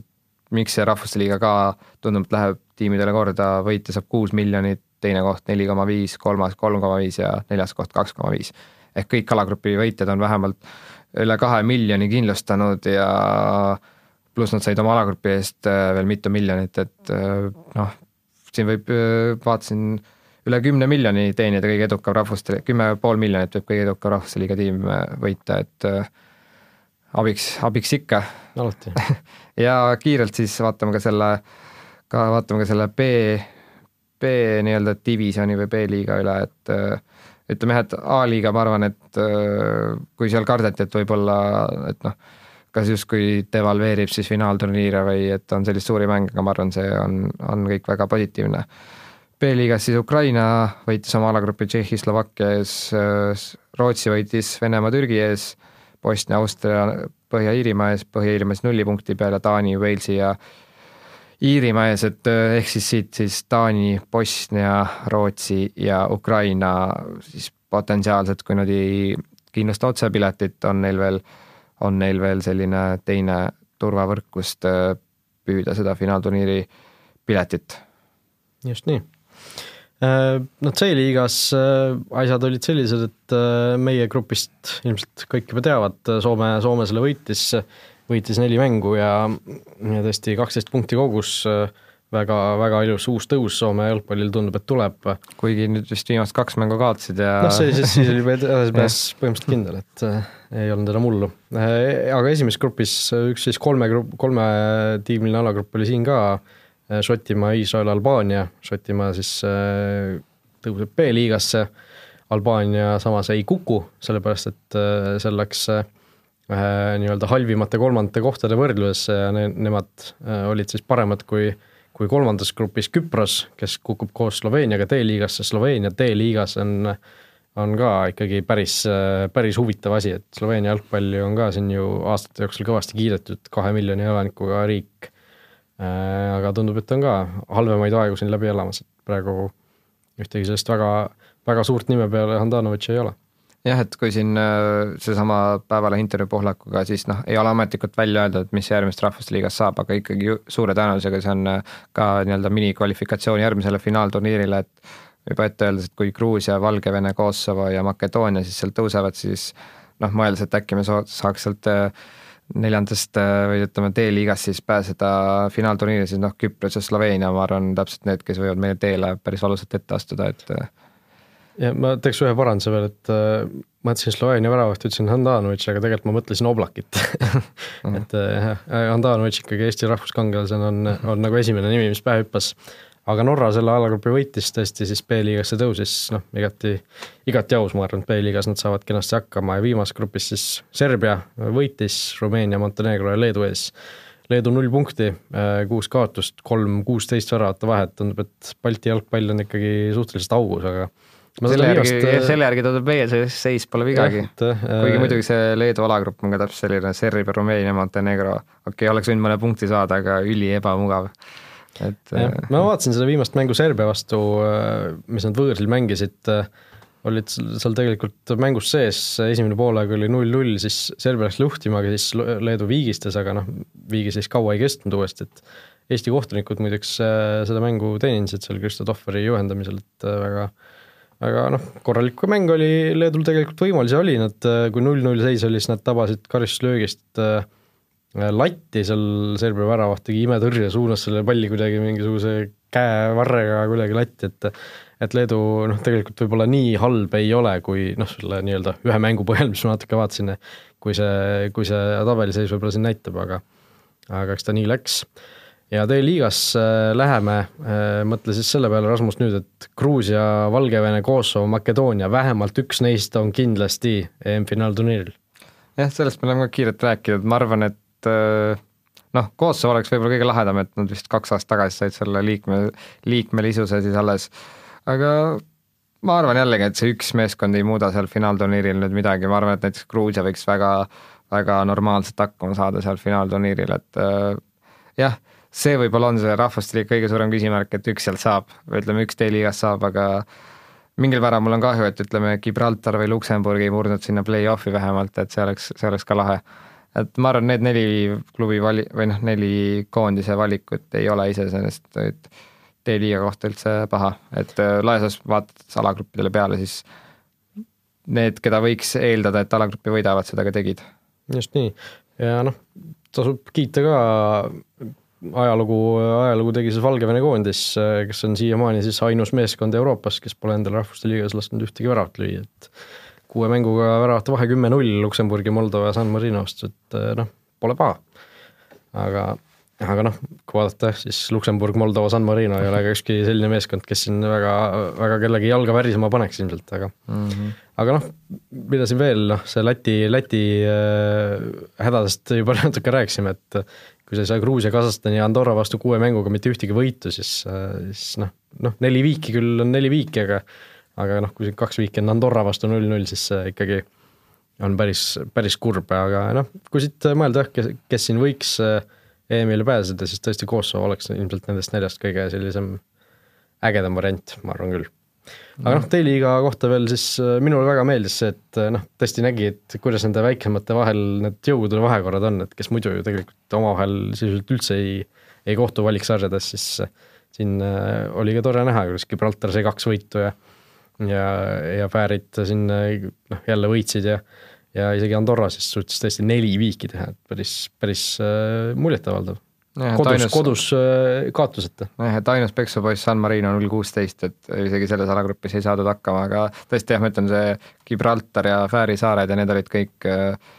miks see Rahvuste Liiga ka tundub, et läheb tiimidele korda, võitja saab kuus miljonit, teine koht neli koma viis, kolmas kolm koma viis ja neljas koht kaks koma viis. ehk kõik alagrupi võitjad on vähemalt üle kahe miljoni kindlustanud ja pluss nad said oma alagrupi eest äh, veel mitu miljonit, et äh, noh, siin võib, äh, vaatasin, üle kümne miljoni teenida kõige edukam rahvuste, kümme pool miljonit võib kõige edukam rahvuste liiga tiim võita, et abiks, abiks ikka. alati ja kiirelt siis vaatame ka selle, ka vaatame ka selle B, B nii-öelda divisjoni või B-liiga üle, et ütleme jah, et A-liiga ma arvan, et kui seal kardeti, et võib-olla, et noh, kas justkui devalveerib siis finaalturniire või et on selliseid suuri mänge, aga ma arvan, see on, on kõik väga positiivne. B-liigas siis Ukraina võitis oma alagrupi Tšehhi, Slovakkia ees, Rootsi võitis Venemaa, Türgi ees, Bosnia, Austria, Põhja-Iirimaa ees, Põhja-Iirimaa siis nulli punkti peale, Taani, Walesi ja Iirimaa ees, et ehk siis siit siis Taani, Bosnia, Rootsi ja Ukraina siis potentsiaalselt, kui nad ei kindlusta otsepiletit, on neil veel äh, on neil veel selline teine turvavõrk, kust äh, püüda seda finaalturniiri piletit. just nii. Äh, noh, C-liigas äh, asjad olid sellised, et meie grupist ilmselt kõik juba teavad, Soome, Soome selle võitis, võitis neli mängu ja, ja tõesti kaksteist punkti kogus väga, väga ilus uus tõus Soome jalgpallil tundub, et tuleb. kuigi nüüd vist viimased kaks mängu kaotasid ja noh, see siis, siis oli juba edasipääs põhimõtteliselt kindel, et äh, ei olnud enam hullu äh,. aga esimeses grupis üks siis kolme grupp, kolmetiimiline alagrupp oli siin ka äh,, Šotimaa, Iisrael, Albaania, Šotimaa siis äh, tõuseb B-liigasse, Albaania samas ei kuku, sellepärast et äh, seal läks äh, nii-öelda halvimate kolmandate kohtade võrdlusesse ja ne-, nemad äh, olid siis paremad kui äh, kui kolmandas grupis Küpros, kes kukub koos Sloveeniaga D-liigasse, Sloveenia D-liigas on, on ka ikkagi päris, päris huvitav asi, et Sloveenia jalgpalli on ka siin ju aastate jooksul kõvasti kiidetud, kahe miljoni elanikuga riik. aga tundub, et on ka halvemaid aegu siin läbi elamas, et praegu ühtegi sellist väga, väga suurt nime peale Handanovitši ei ole jah, et kui siin äh, seesama Päevalehe intervjuu Pohlakuga, siis noh, ei ole ametlikult välja öeldud, mis järgmist Rahvuste Liigast saab, aga ikkagi suure tõenäosusega see on äh, ka nii-öelda minikvalifikatsioon järgmisele finaalturniirile, et juba ette öeldes, et kui Gruusia, Valgevene, Kosovo ja Makedoonia siis sealt tõusevad, siis noh, mõeldes, et äkki me saaks sealt äh, neljandast või ütleme, D-liigast siis pääseda finaalturniiri, siis noh, Küpros ja Sloveenia, ma arvan, täpselt need, kes võivad meie teele päris valusalt ette astuda, et ja ma teeks ühe paranduse veel, et äh, ma ütlesin Sloveenia väravat, ütlesin Handanovic, aga tegelikult ma mõtlesin Oblakit et äh, jah äh,, Handanovic ikkagi Eesti rahvuskangelasena on, on nagu esimene nimi, mis pähe hüppas. aga Norra selle alagrupi võitis tõesti, siis B-liigasse tõusis, noh, igati, igati aus, ma arvan, et B-liigas nad saavad kenasti hakkama ja viimases grupis siis Serbia võitis Rumeenia, Montenegro ja Leedu ees. Leedu null punkti, äh, kuus kaotust, kolm kuusteist väravate vahet, tundub, et Balti jalgpall on ikkagi suhteliselt augus, aga selle järgi, selle järgi tundub meie see seis pole vigagi. kuigi äh, muidugi see Leedu alagrupp on ka täpselt selline Serbia, Rumeenia, Montenegro, okei okay,, oleks võinud mõne punkti saada, aga üli ebamugav. et. ma vaatasin seda viimast mängu Serbia vastu, äh, mis nad võõrsil mängisid. olid seal tegelikult mängus sees, esimene poolaeg oli null-null, siis Serbia läks luhtima, aga siis Leedu viigistas, aga noh, viigis siis kaua ei kestnud uuesti, et Eesti kohtunikud muideks äh, seda mängu teenisid seal Kristo Tohveri juhendamisel, et äh, väga aga noh, korralik mäng oli, Leedul tegelikult võimalusi oli, nad kui null-null seis oli, siis nad tabasid karistuslöögist latti seal Serbia väravaht tegi imetõrje, suunas selle palli kuidagi mingisuguse käevarrega kuidagi latti, et et Leedu noh, tegelikult võib-olla nii halb ei ole, kui noh, selle nii-öelda ühe mängu põhjal, mis ma natuke vaatasin, kui see, kui see tabeliseis võib-olla siin näitab, aga aga eks ta nii läks. Ja D-liigas äh, läheme, äh, mõtle siis selle peale, Rasmus, nüüd, et Gruusia, Valgevene, Kosovo, Makedoonia, vähemalt üks neist on kindlasti EM-finaalturniiril. jah, sellest me oleme ka kiirelt rääkinud, ma arvan, et äh, noh, Kosovo oleks võib-olla kõige lahedam, et nad vist kaks aastat tagasi said selle liikme, liikmelisuse siis alles aga ma arvan jällegi, et see üks meeskond ei muuda seal finaalturniiril nüüd midagi, ma arvan, et näiteks Gruusia võiks väga, väga normaalselt hakkama saada seal finaalturniiril, et jah, see võib-olla on see rahvaste liiga kõige suurem küsimärk, et üks sealt saab, või ütleme, üks D-liigast saab, aga mingil määral mul on kahju, et ütleme, Gibraltar või Luksemburg ei murdnud sinna play-off'i vähemalt, et see oleks, see oleks ka lahe. et ma arvan, need neli klubi vali- või noh, neli koondise valikut ei ole iseenesest, D-liiga kohta üldse paha, et äh, laias laastus vaatad alagruppidele peale, siis need, keda võiks eeldada, et alagrupi võidavad, seda ka tegid. just nii, ja noh, tasub kiita ka ajalugu, ajalugu tegi siis Valgevene koondis, kes on siiamaani siis ainus meeskond Euroopas, kes pole endale rahvuste liigas lasknud ühtegi väravat lüüa, et kuue mänguga väravate vahe kümme-null Luksemburgi, Moldova ja San Marino vastu, et noh, pole paha. aga aga noh, kui vaadata, siis Luksemburg, Moldova, San Marino ei ole ka ükski selline meeskond, kes siin väga, väga kellegi jalga värisema paneks ilmselt, aga mm -hmm. aga noh, mida siin veel, noh, see Läti, Läti äh, hädadest juba natuke rääkisime, et kui sa ei saa Gruusia, Kasahstani ja Andorra vastu kuue mänguga mitte ühtegi võitu, siis, äh, siis noh, noh, neli viiki küll on neli viiki, aga aga noh, kui kaks viiki on Andorra vastu null-null, siis see ikkagi on päris, päris kurb, aga noh, kui siit mõelda jah, kes, kes siin võiks äh, EM-ile pääseda, siis tõesti Kosovo oleks ilmselt nendest neljast kõige sellisem ägedam variant, ma arvan küll. Aga noh, D-liiga kohta veel siis äh, minule väga meeldis see, et äh, noh, tõesti nägi, et kuidas nende väiksemate vahel need jõudude vahekorrad on, et kes muidu ju tegelikult omavahel sisuliselt üldse ei, ei kohtu valiksarjades, siis äh, siin oli ka tore näha, kuidas Gibraltar sai kaks võitu ja ja, ja Fäärid siin noh, jälle võitsid ja ja isegi Andorra siis suutis tõesti neli viiki teha, et päris, päris äh, muljetavaldav. Kodus kodus äh, kaotuseta. jah, et ainus peksupoiss San Marino null kuusteist, et isegi selles alagrupis ei saadud hakkama, aga tõesti jah, ma ütlen, see Gibraltar ja Fääri saared ja need olid kõik äh,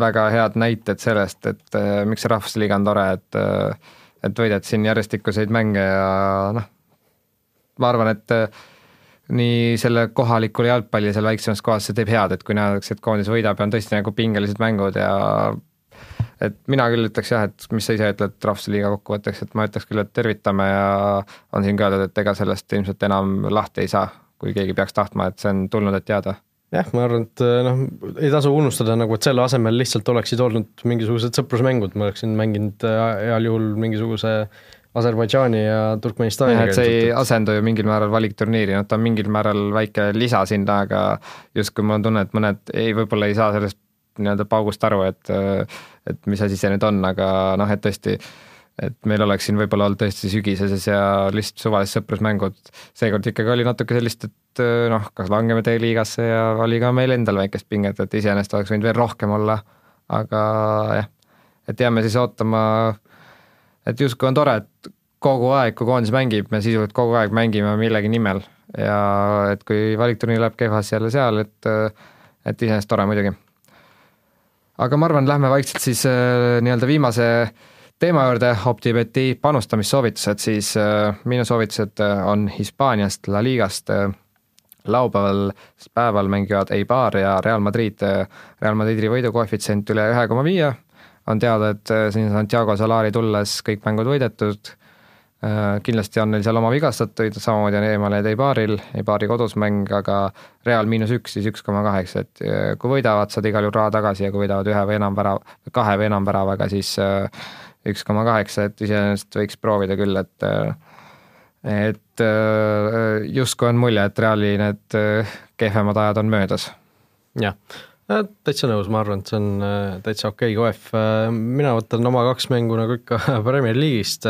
väga head näited sellest, et äh, miks see rahvusliiga on tore, et et võidad siin järjestikuseid mänge ja noh, ma arvan, et nii selle kohalikul jalgpallil seal väiksemas kohas, see teeb head, et kui nähakse, et koondis võidab ja on tõesti nagu pingelised mängud ja et mina küll ütleks jah, et mis sa ise ütled Rahvusliiga kokkuvõtteks, et ma ütleks küll, et tervitame ja on siin ka öeldud, et ega sellest ilmselt enam lahti ei saa, kui keegi peaks tahtma, et see on tulnud, et jääda jah, ma arvan, et noh, ei tasu unustada nagu, et selle asemel lihtsalt oleksid olnud mingisugused sõprusmängud, ma oleksin mänginud heal juhul mingisuguse Aserbaidžaani ja Turkmenistaniga. et see ei asendu ju mingil määral valikturniiri, noh ta on mingil määral väike lisa sinna, aga justkui mul on tunne, et mõned ei, võib-olla ei saa sellest nii-öelda paugust aru, et et mis asi see nüüd on, aga noh, et tõesti, et meil oleks siin võib-olla olnud tõesti sügiseses ja lihtsalt suvalised sõprusmängud, seekord ikkagi oli natuke sellist, et noh, kas langeme D-liigasse ja oli ka meil endal väikest pinget, et iseenesest oleks võinud veel rohkem olla, aga jah, et jääme siis ootama äh, et justkui on tore, et kogu aeg, kui koondis mängib, me sisuliselt kogu aeg mängime millegi nimel. Ja et kui valikturniir läheb kehvasti jälle seal, et et iseenesest tore muidugi. Aga ma arvan, lähme vaikselt siis äh, nii-öelda viimase teema juurde, OpTibeti panustamissoovitused, siis äh, minu soovitused äh, on Hispaaniast, La Ligast, laupäeval päeval mängivad Eibar ja Real Madrid, Real Madridi võidukoefitsient üle ühe koma viie. On teada, et siin Santiago Solari tulles kõik mängud võidetud, kindlasti on neil seal oma vigastatuid, samamoodi on eemale Eibaril, Eibari kodus mäng, aga Real miinus üks, siis üks koma kaheksa, et äh, kui võidavad, saad igal juhul raha tagasi ja kui võidavad ühe või enam värava, kahe või enam väravaga, siis üks koma kaheksa, et iseenesest võiks proovida küll, et et äh, justkui on mulje, et Reali need äh, kehvemad ajad on möödas. jah, täitsa nõus, ma arvan, et see on täitsa okei okay koef, mina võtan oma kaks mängu nagu ikka Premier League'ist,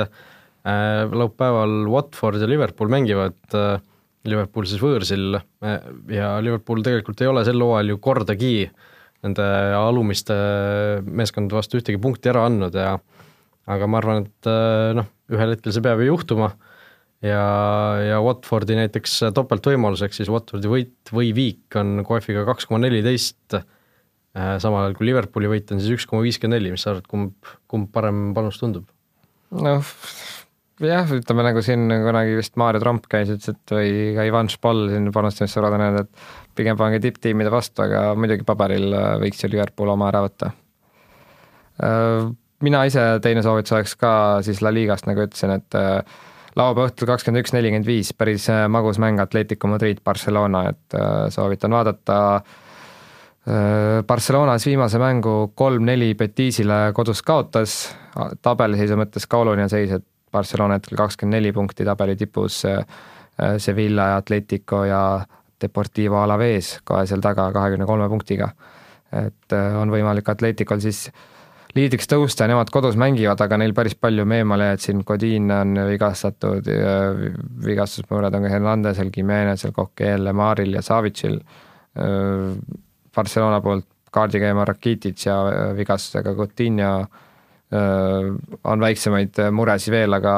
laupäeval Watford ja Liverpool mängivad, Liverpool siis võõrsil ja Liverpool tegelikult ei ole sel hooajal ju kordagi nende alumiste meeskondade vastu ühtegi punkti ära andnud ja aga ma arvan, et noh, ühel hetkel see peab ju juhtuma ja, ja Watfordi näiteks topeltvõimaluseks siis Watfordi võit või viik on koefiga kaks koma neliteist, äh, samal ajal kui Liverpooli võit on siis üks koma viiskümmend neli, mis sa arvad, kumb, kumb parem panus tundub? noh, jah, ütleme nagu siin kunagi vist Maarja Tromp käis, ütles, et või ka Ivan Špol siin panustamissõbrad on öelnud, et pigem pange tipptiimide vastu, aga muidugi paberil äh, võiks ju Liverpool oma ära võtta. Äh, mina ise, teine soovitus oleks ka siis La Ligast, nagu ütlesin, et laupäeva õhtul kakskümmend üks, nelikümmend viis, päris äh, magus mäng Atletico Madrid, Barcelona, et äh, soovitan vaadata. Äh, Barcelonas viimase mängu kolm-neli Betisile kodus kaotas, tabeliseisu mõttes ka oluline seis, et Barcelona hetkel kakskümmend neli punkti tabeli tipus, Sevilla ja Atletico ja Deportivo Alaves kohe seal taga kahekümne kolme punktiga. et on võimalik Atleticol siis liidriks tõusta nemad kodus mängivad, aga neil päris palju meemale jääd siin, Godin on vigastatud, vigastusmured on ka Hernandesel, Jimenezil, Coquel, Lemaril ja Savicil. Barcelona poolt kaardi käima Rakitic ja vigastusega Coutinho on väiksemaid muresid veel, aga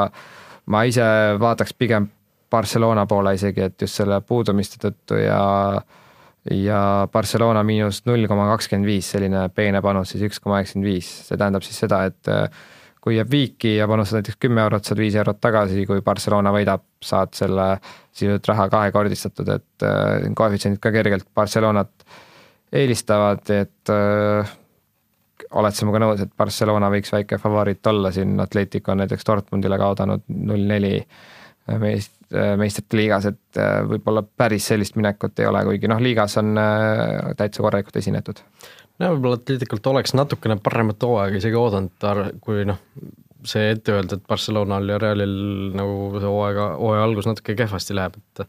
ma ise vaataks pigem Barcelona poole isegi, et just selle puudumiste tõttu ja äh, ja Barcelona miinus null koma kakskümmend viis, selline peene panus siis üks koma üheksakümmend viis, see tähendab siis seda, et äh, kui jääb viiki ja panustad näiteks kümme eurot, saad viis eurot tagasi, kui Barcelona võidab, saad selle sisuliselt raha kahekordistatud, et äh, koefitsiendid ka kergelt Barcelonat eelistavad, et äh, oled sa minuga nõus, et Barcelona võiks väike favoriit olla siin, Atletico on näiteks Dortmundile kaotanud null neli meist, meistrite liigas, et äh, võib-olla päris sellist minekut ei ole, kuigi noh, liigas on äh, täitsa korralikult esinetud. no võib-olla Atletikult oleks natukene paremat hooaega isegi oodanud, kui noh, see ette öelda, et Barcelonal ja Realil nagu see hooaega, hooaja algus natuke kehvasti läheb, et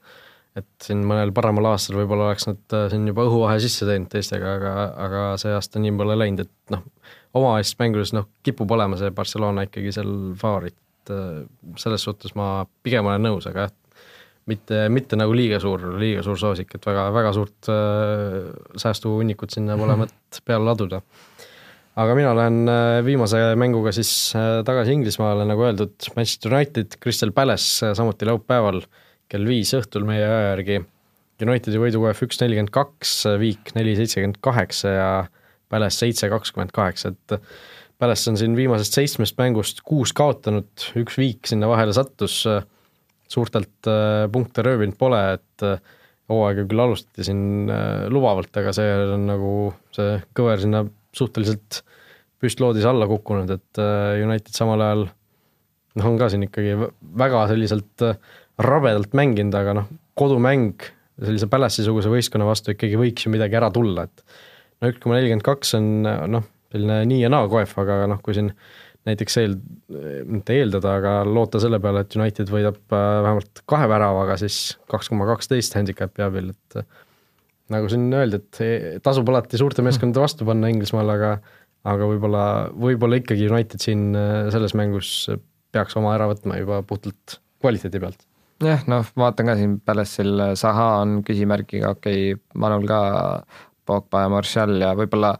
et siin mõnel paremal aastal võib-olla oleks nad äh, siin juba õhuvahe sisse teinud teistega, aga, aga see aasta nii pole läinud, et noh, omavahelistes mängudes noh, kipub olema see Barcelona ikkagi seal favoriit. Äh, selles suhtes ma pigem olen nõus, aga jah, mitte, mitte nagu liiga suur, liiga suur soosik, et väga, väga suurt äh, säästuhunnikut sinna pole mõtet peale laduda. aga mina lähen äh, viimase mänguga siis äh, tagasi Inglismaale, nagu öeldud, Manchester United, Crystal Palace äh, samuti laupäeval kell viis õhtul meie aja järgi. Unitedi võidukoef üks nelikümmend kaks, Viik neli seitsekümmend kaheksa ja Palace seitse kakskümmend kaheksa, et Palace on siin viimasest seitsmest mängust kuus kaotanud, üks viik sinna vahele sattus, suurtelt äh, punkte röövinud pole, et äh, hooaega küll alustati siin äh, lubavalt, aga see on nagu see kõver sinna suhteliselt püstloodis alla kukkunud, et United samal ajal noh, on ka siin ikkagi väga selliselt rabedalt mänginud, aga noh, kodumäng sellise Palace'i-suguse võistkonna vastu ikkagi võiks ju midagi ära tulla, et no üks koma nelikümmend kaks on noh, selline nii ja naa koef, aga noh, kui siin näiteks eel, mitte eeldada, aga loota selle peale, et United võidab äh, vähemalt kahe väravaga, siis kaks koma kaksteist handicap'i abil, et nagu siin öeldi, et e, tasub alati suurte meeskondade vastu panna Inglismaal, aga aga võib-olla, võib-olla ikkagi United siin äh, selles mängus peaks oma ära võtma juba puhtalt kvaliteedi pealt. Jah, noh, vaatan ka siin Palace'il Zaha on küsimärgiga, okei okay,, Manul ka Pogba ja Martial ja võib-olla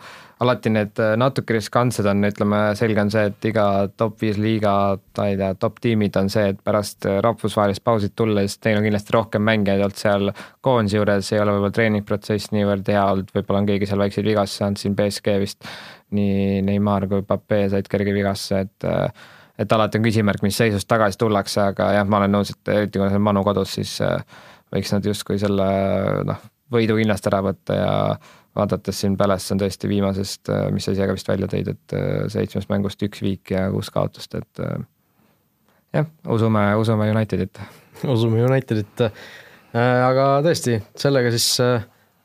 alati need äh, natuke riskantsed on, ütleme, selge on see, et iga top viis liiga, ma ei tea, top tiimid on see, et pärast äh, rahvusvahelist pausit tulles neil on kindlasti rohkem mängijaid olnud seal koondise juures, ei ole võib-olla treeningprotsess niivõrd hea olnud, võib-olla on keegi seal väikseid vigastusi saanud, siin BSG vist nii Neimar kui Pape said kerge vigastuse, et äh, et alati on küsimärk, mis seisus tagasi tullakse, aga jah, ma olen nõus, et eriti kui on Manu kodus, siis võiks nad justkui selle noh, võidu kindlasti ära võtta ja vaadates siin Palace on tõesti viimasest, äh, mis sa ise ka vist välja tõid, et äh, seitsmest mängust üks viik ja kuus kaotust, et äh, jah, usume, usume Unitedit. usume Unitedit, aga tõesti, sellega siis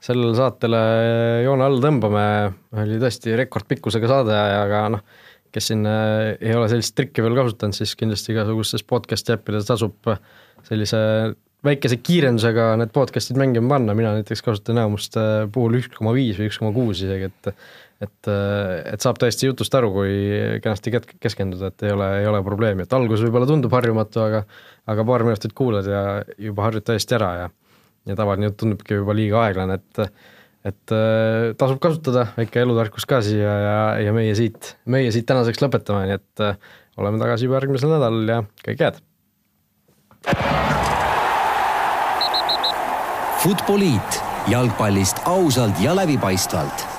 sellele saatele joone alla tõmbame, oli tõesti rekordpikkusega saade, aga noh, kes siin äh, ei ole sellist trikki veel kasutanud, siis kindlasti igasugustes podcast'i äppides tasub sellise väikese kiirendusega need podcast'id mängima panna, mina näiteks kasutan enamuste puhul üks koma viis või üks koma kuus isegi, et et, et saab tõesti jutust aru, kui kenasti keskenduda, et ei ole, ei ole probleemi, et algus võib-olla tundub harjumatu, aga aga paar minutit kuulad ja juba harjud täiesti ära ja ja tavaline jutt tundubki juba liiga aeglane, et et äh, tasub kasutada, väike elutarkus ka siia ja, ja meie siit, meie siit tänaseks lõpetame, nii et äh, oleme tagasi juba järgmisel nädalal ja kõike head. Futboliit jalgpallist ausalt ja läbipaistvalt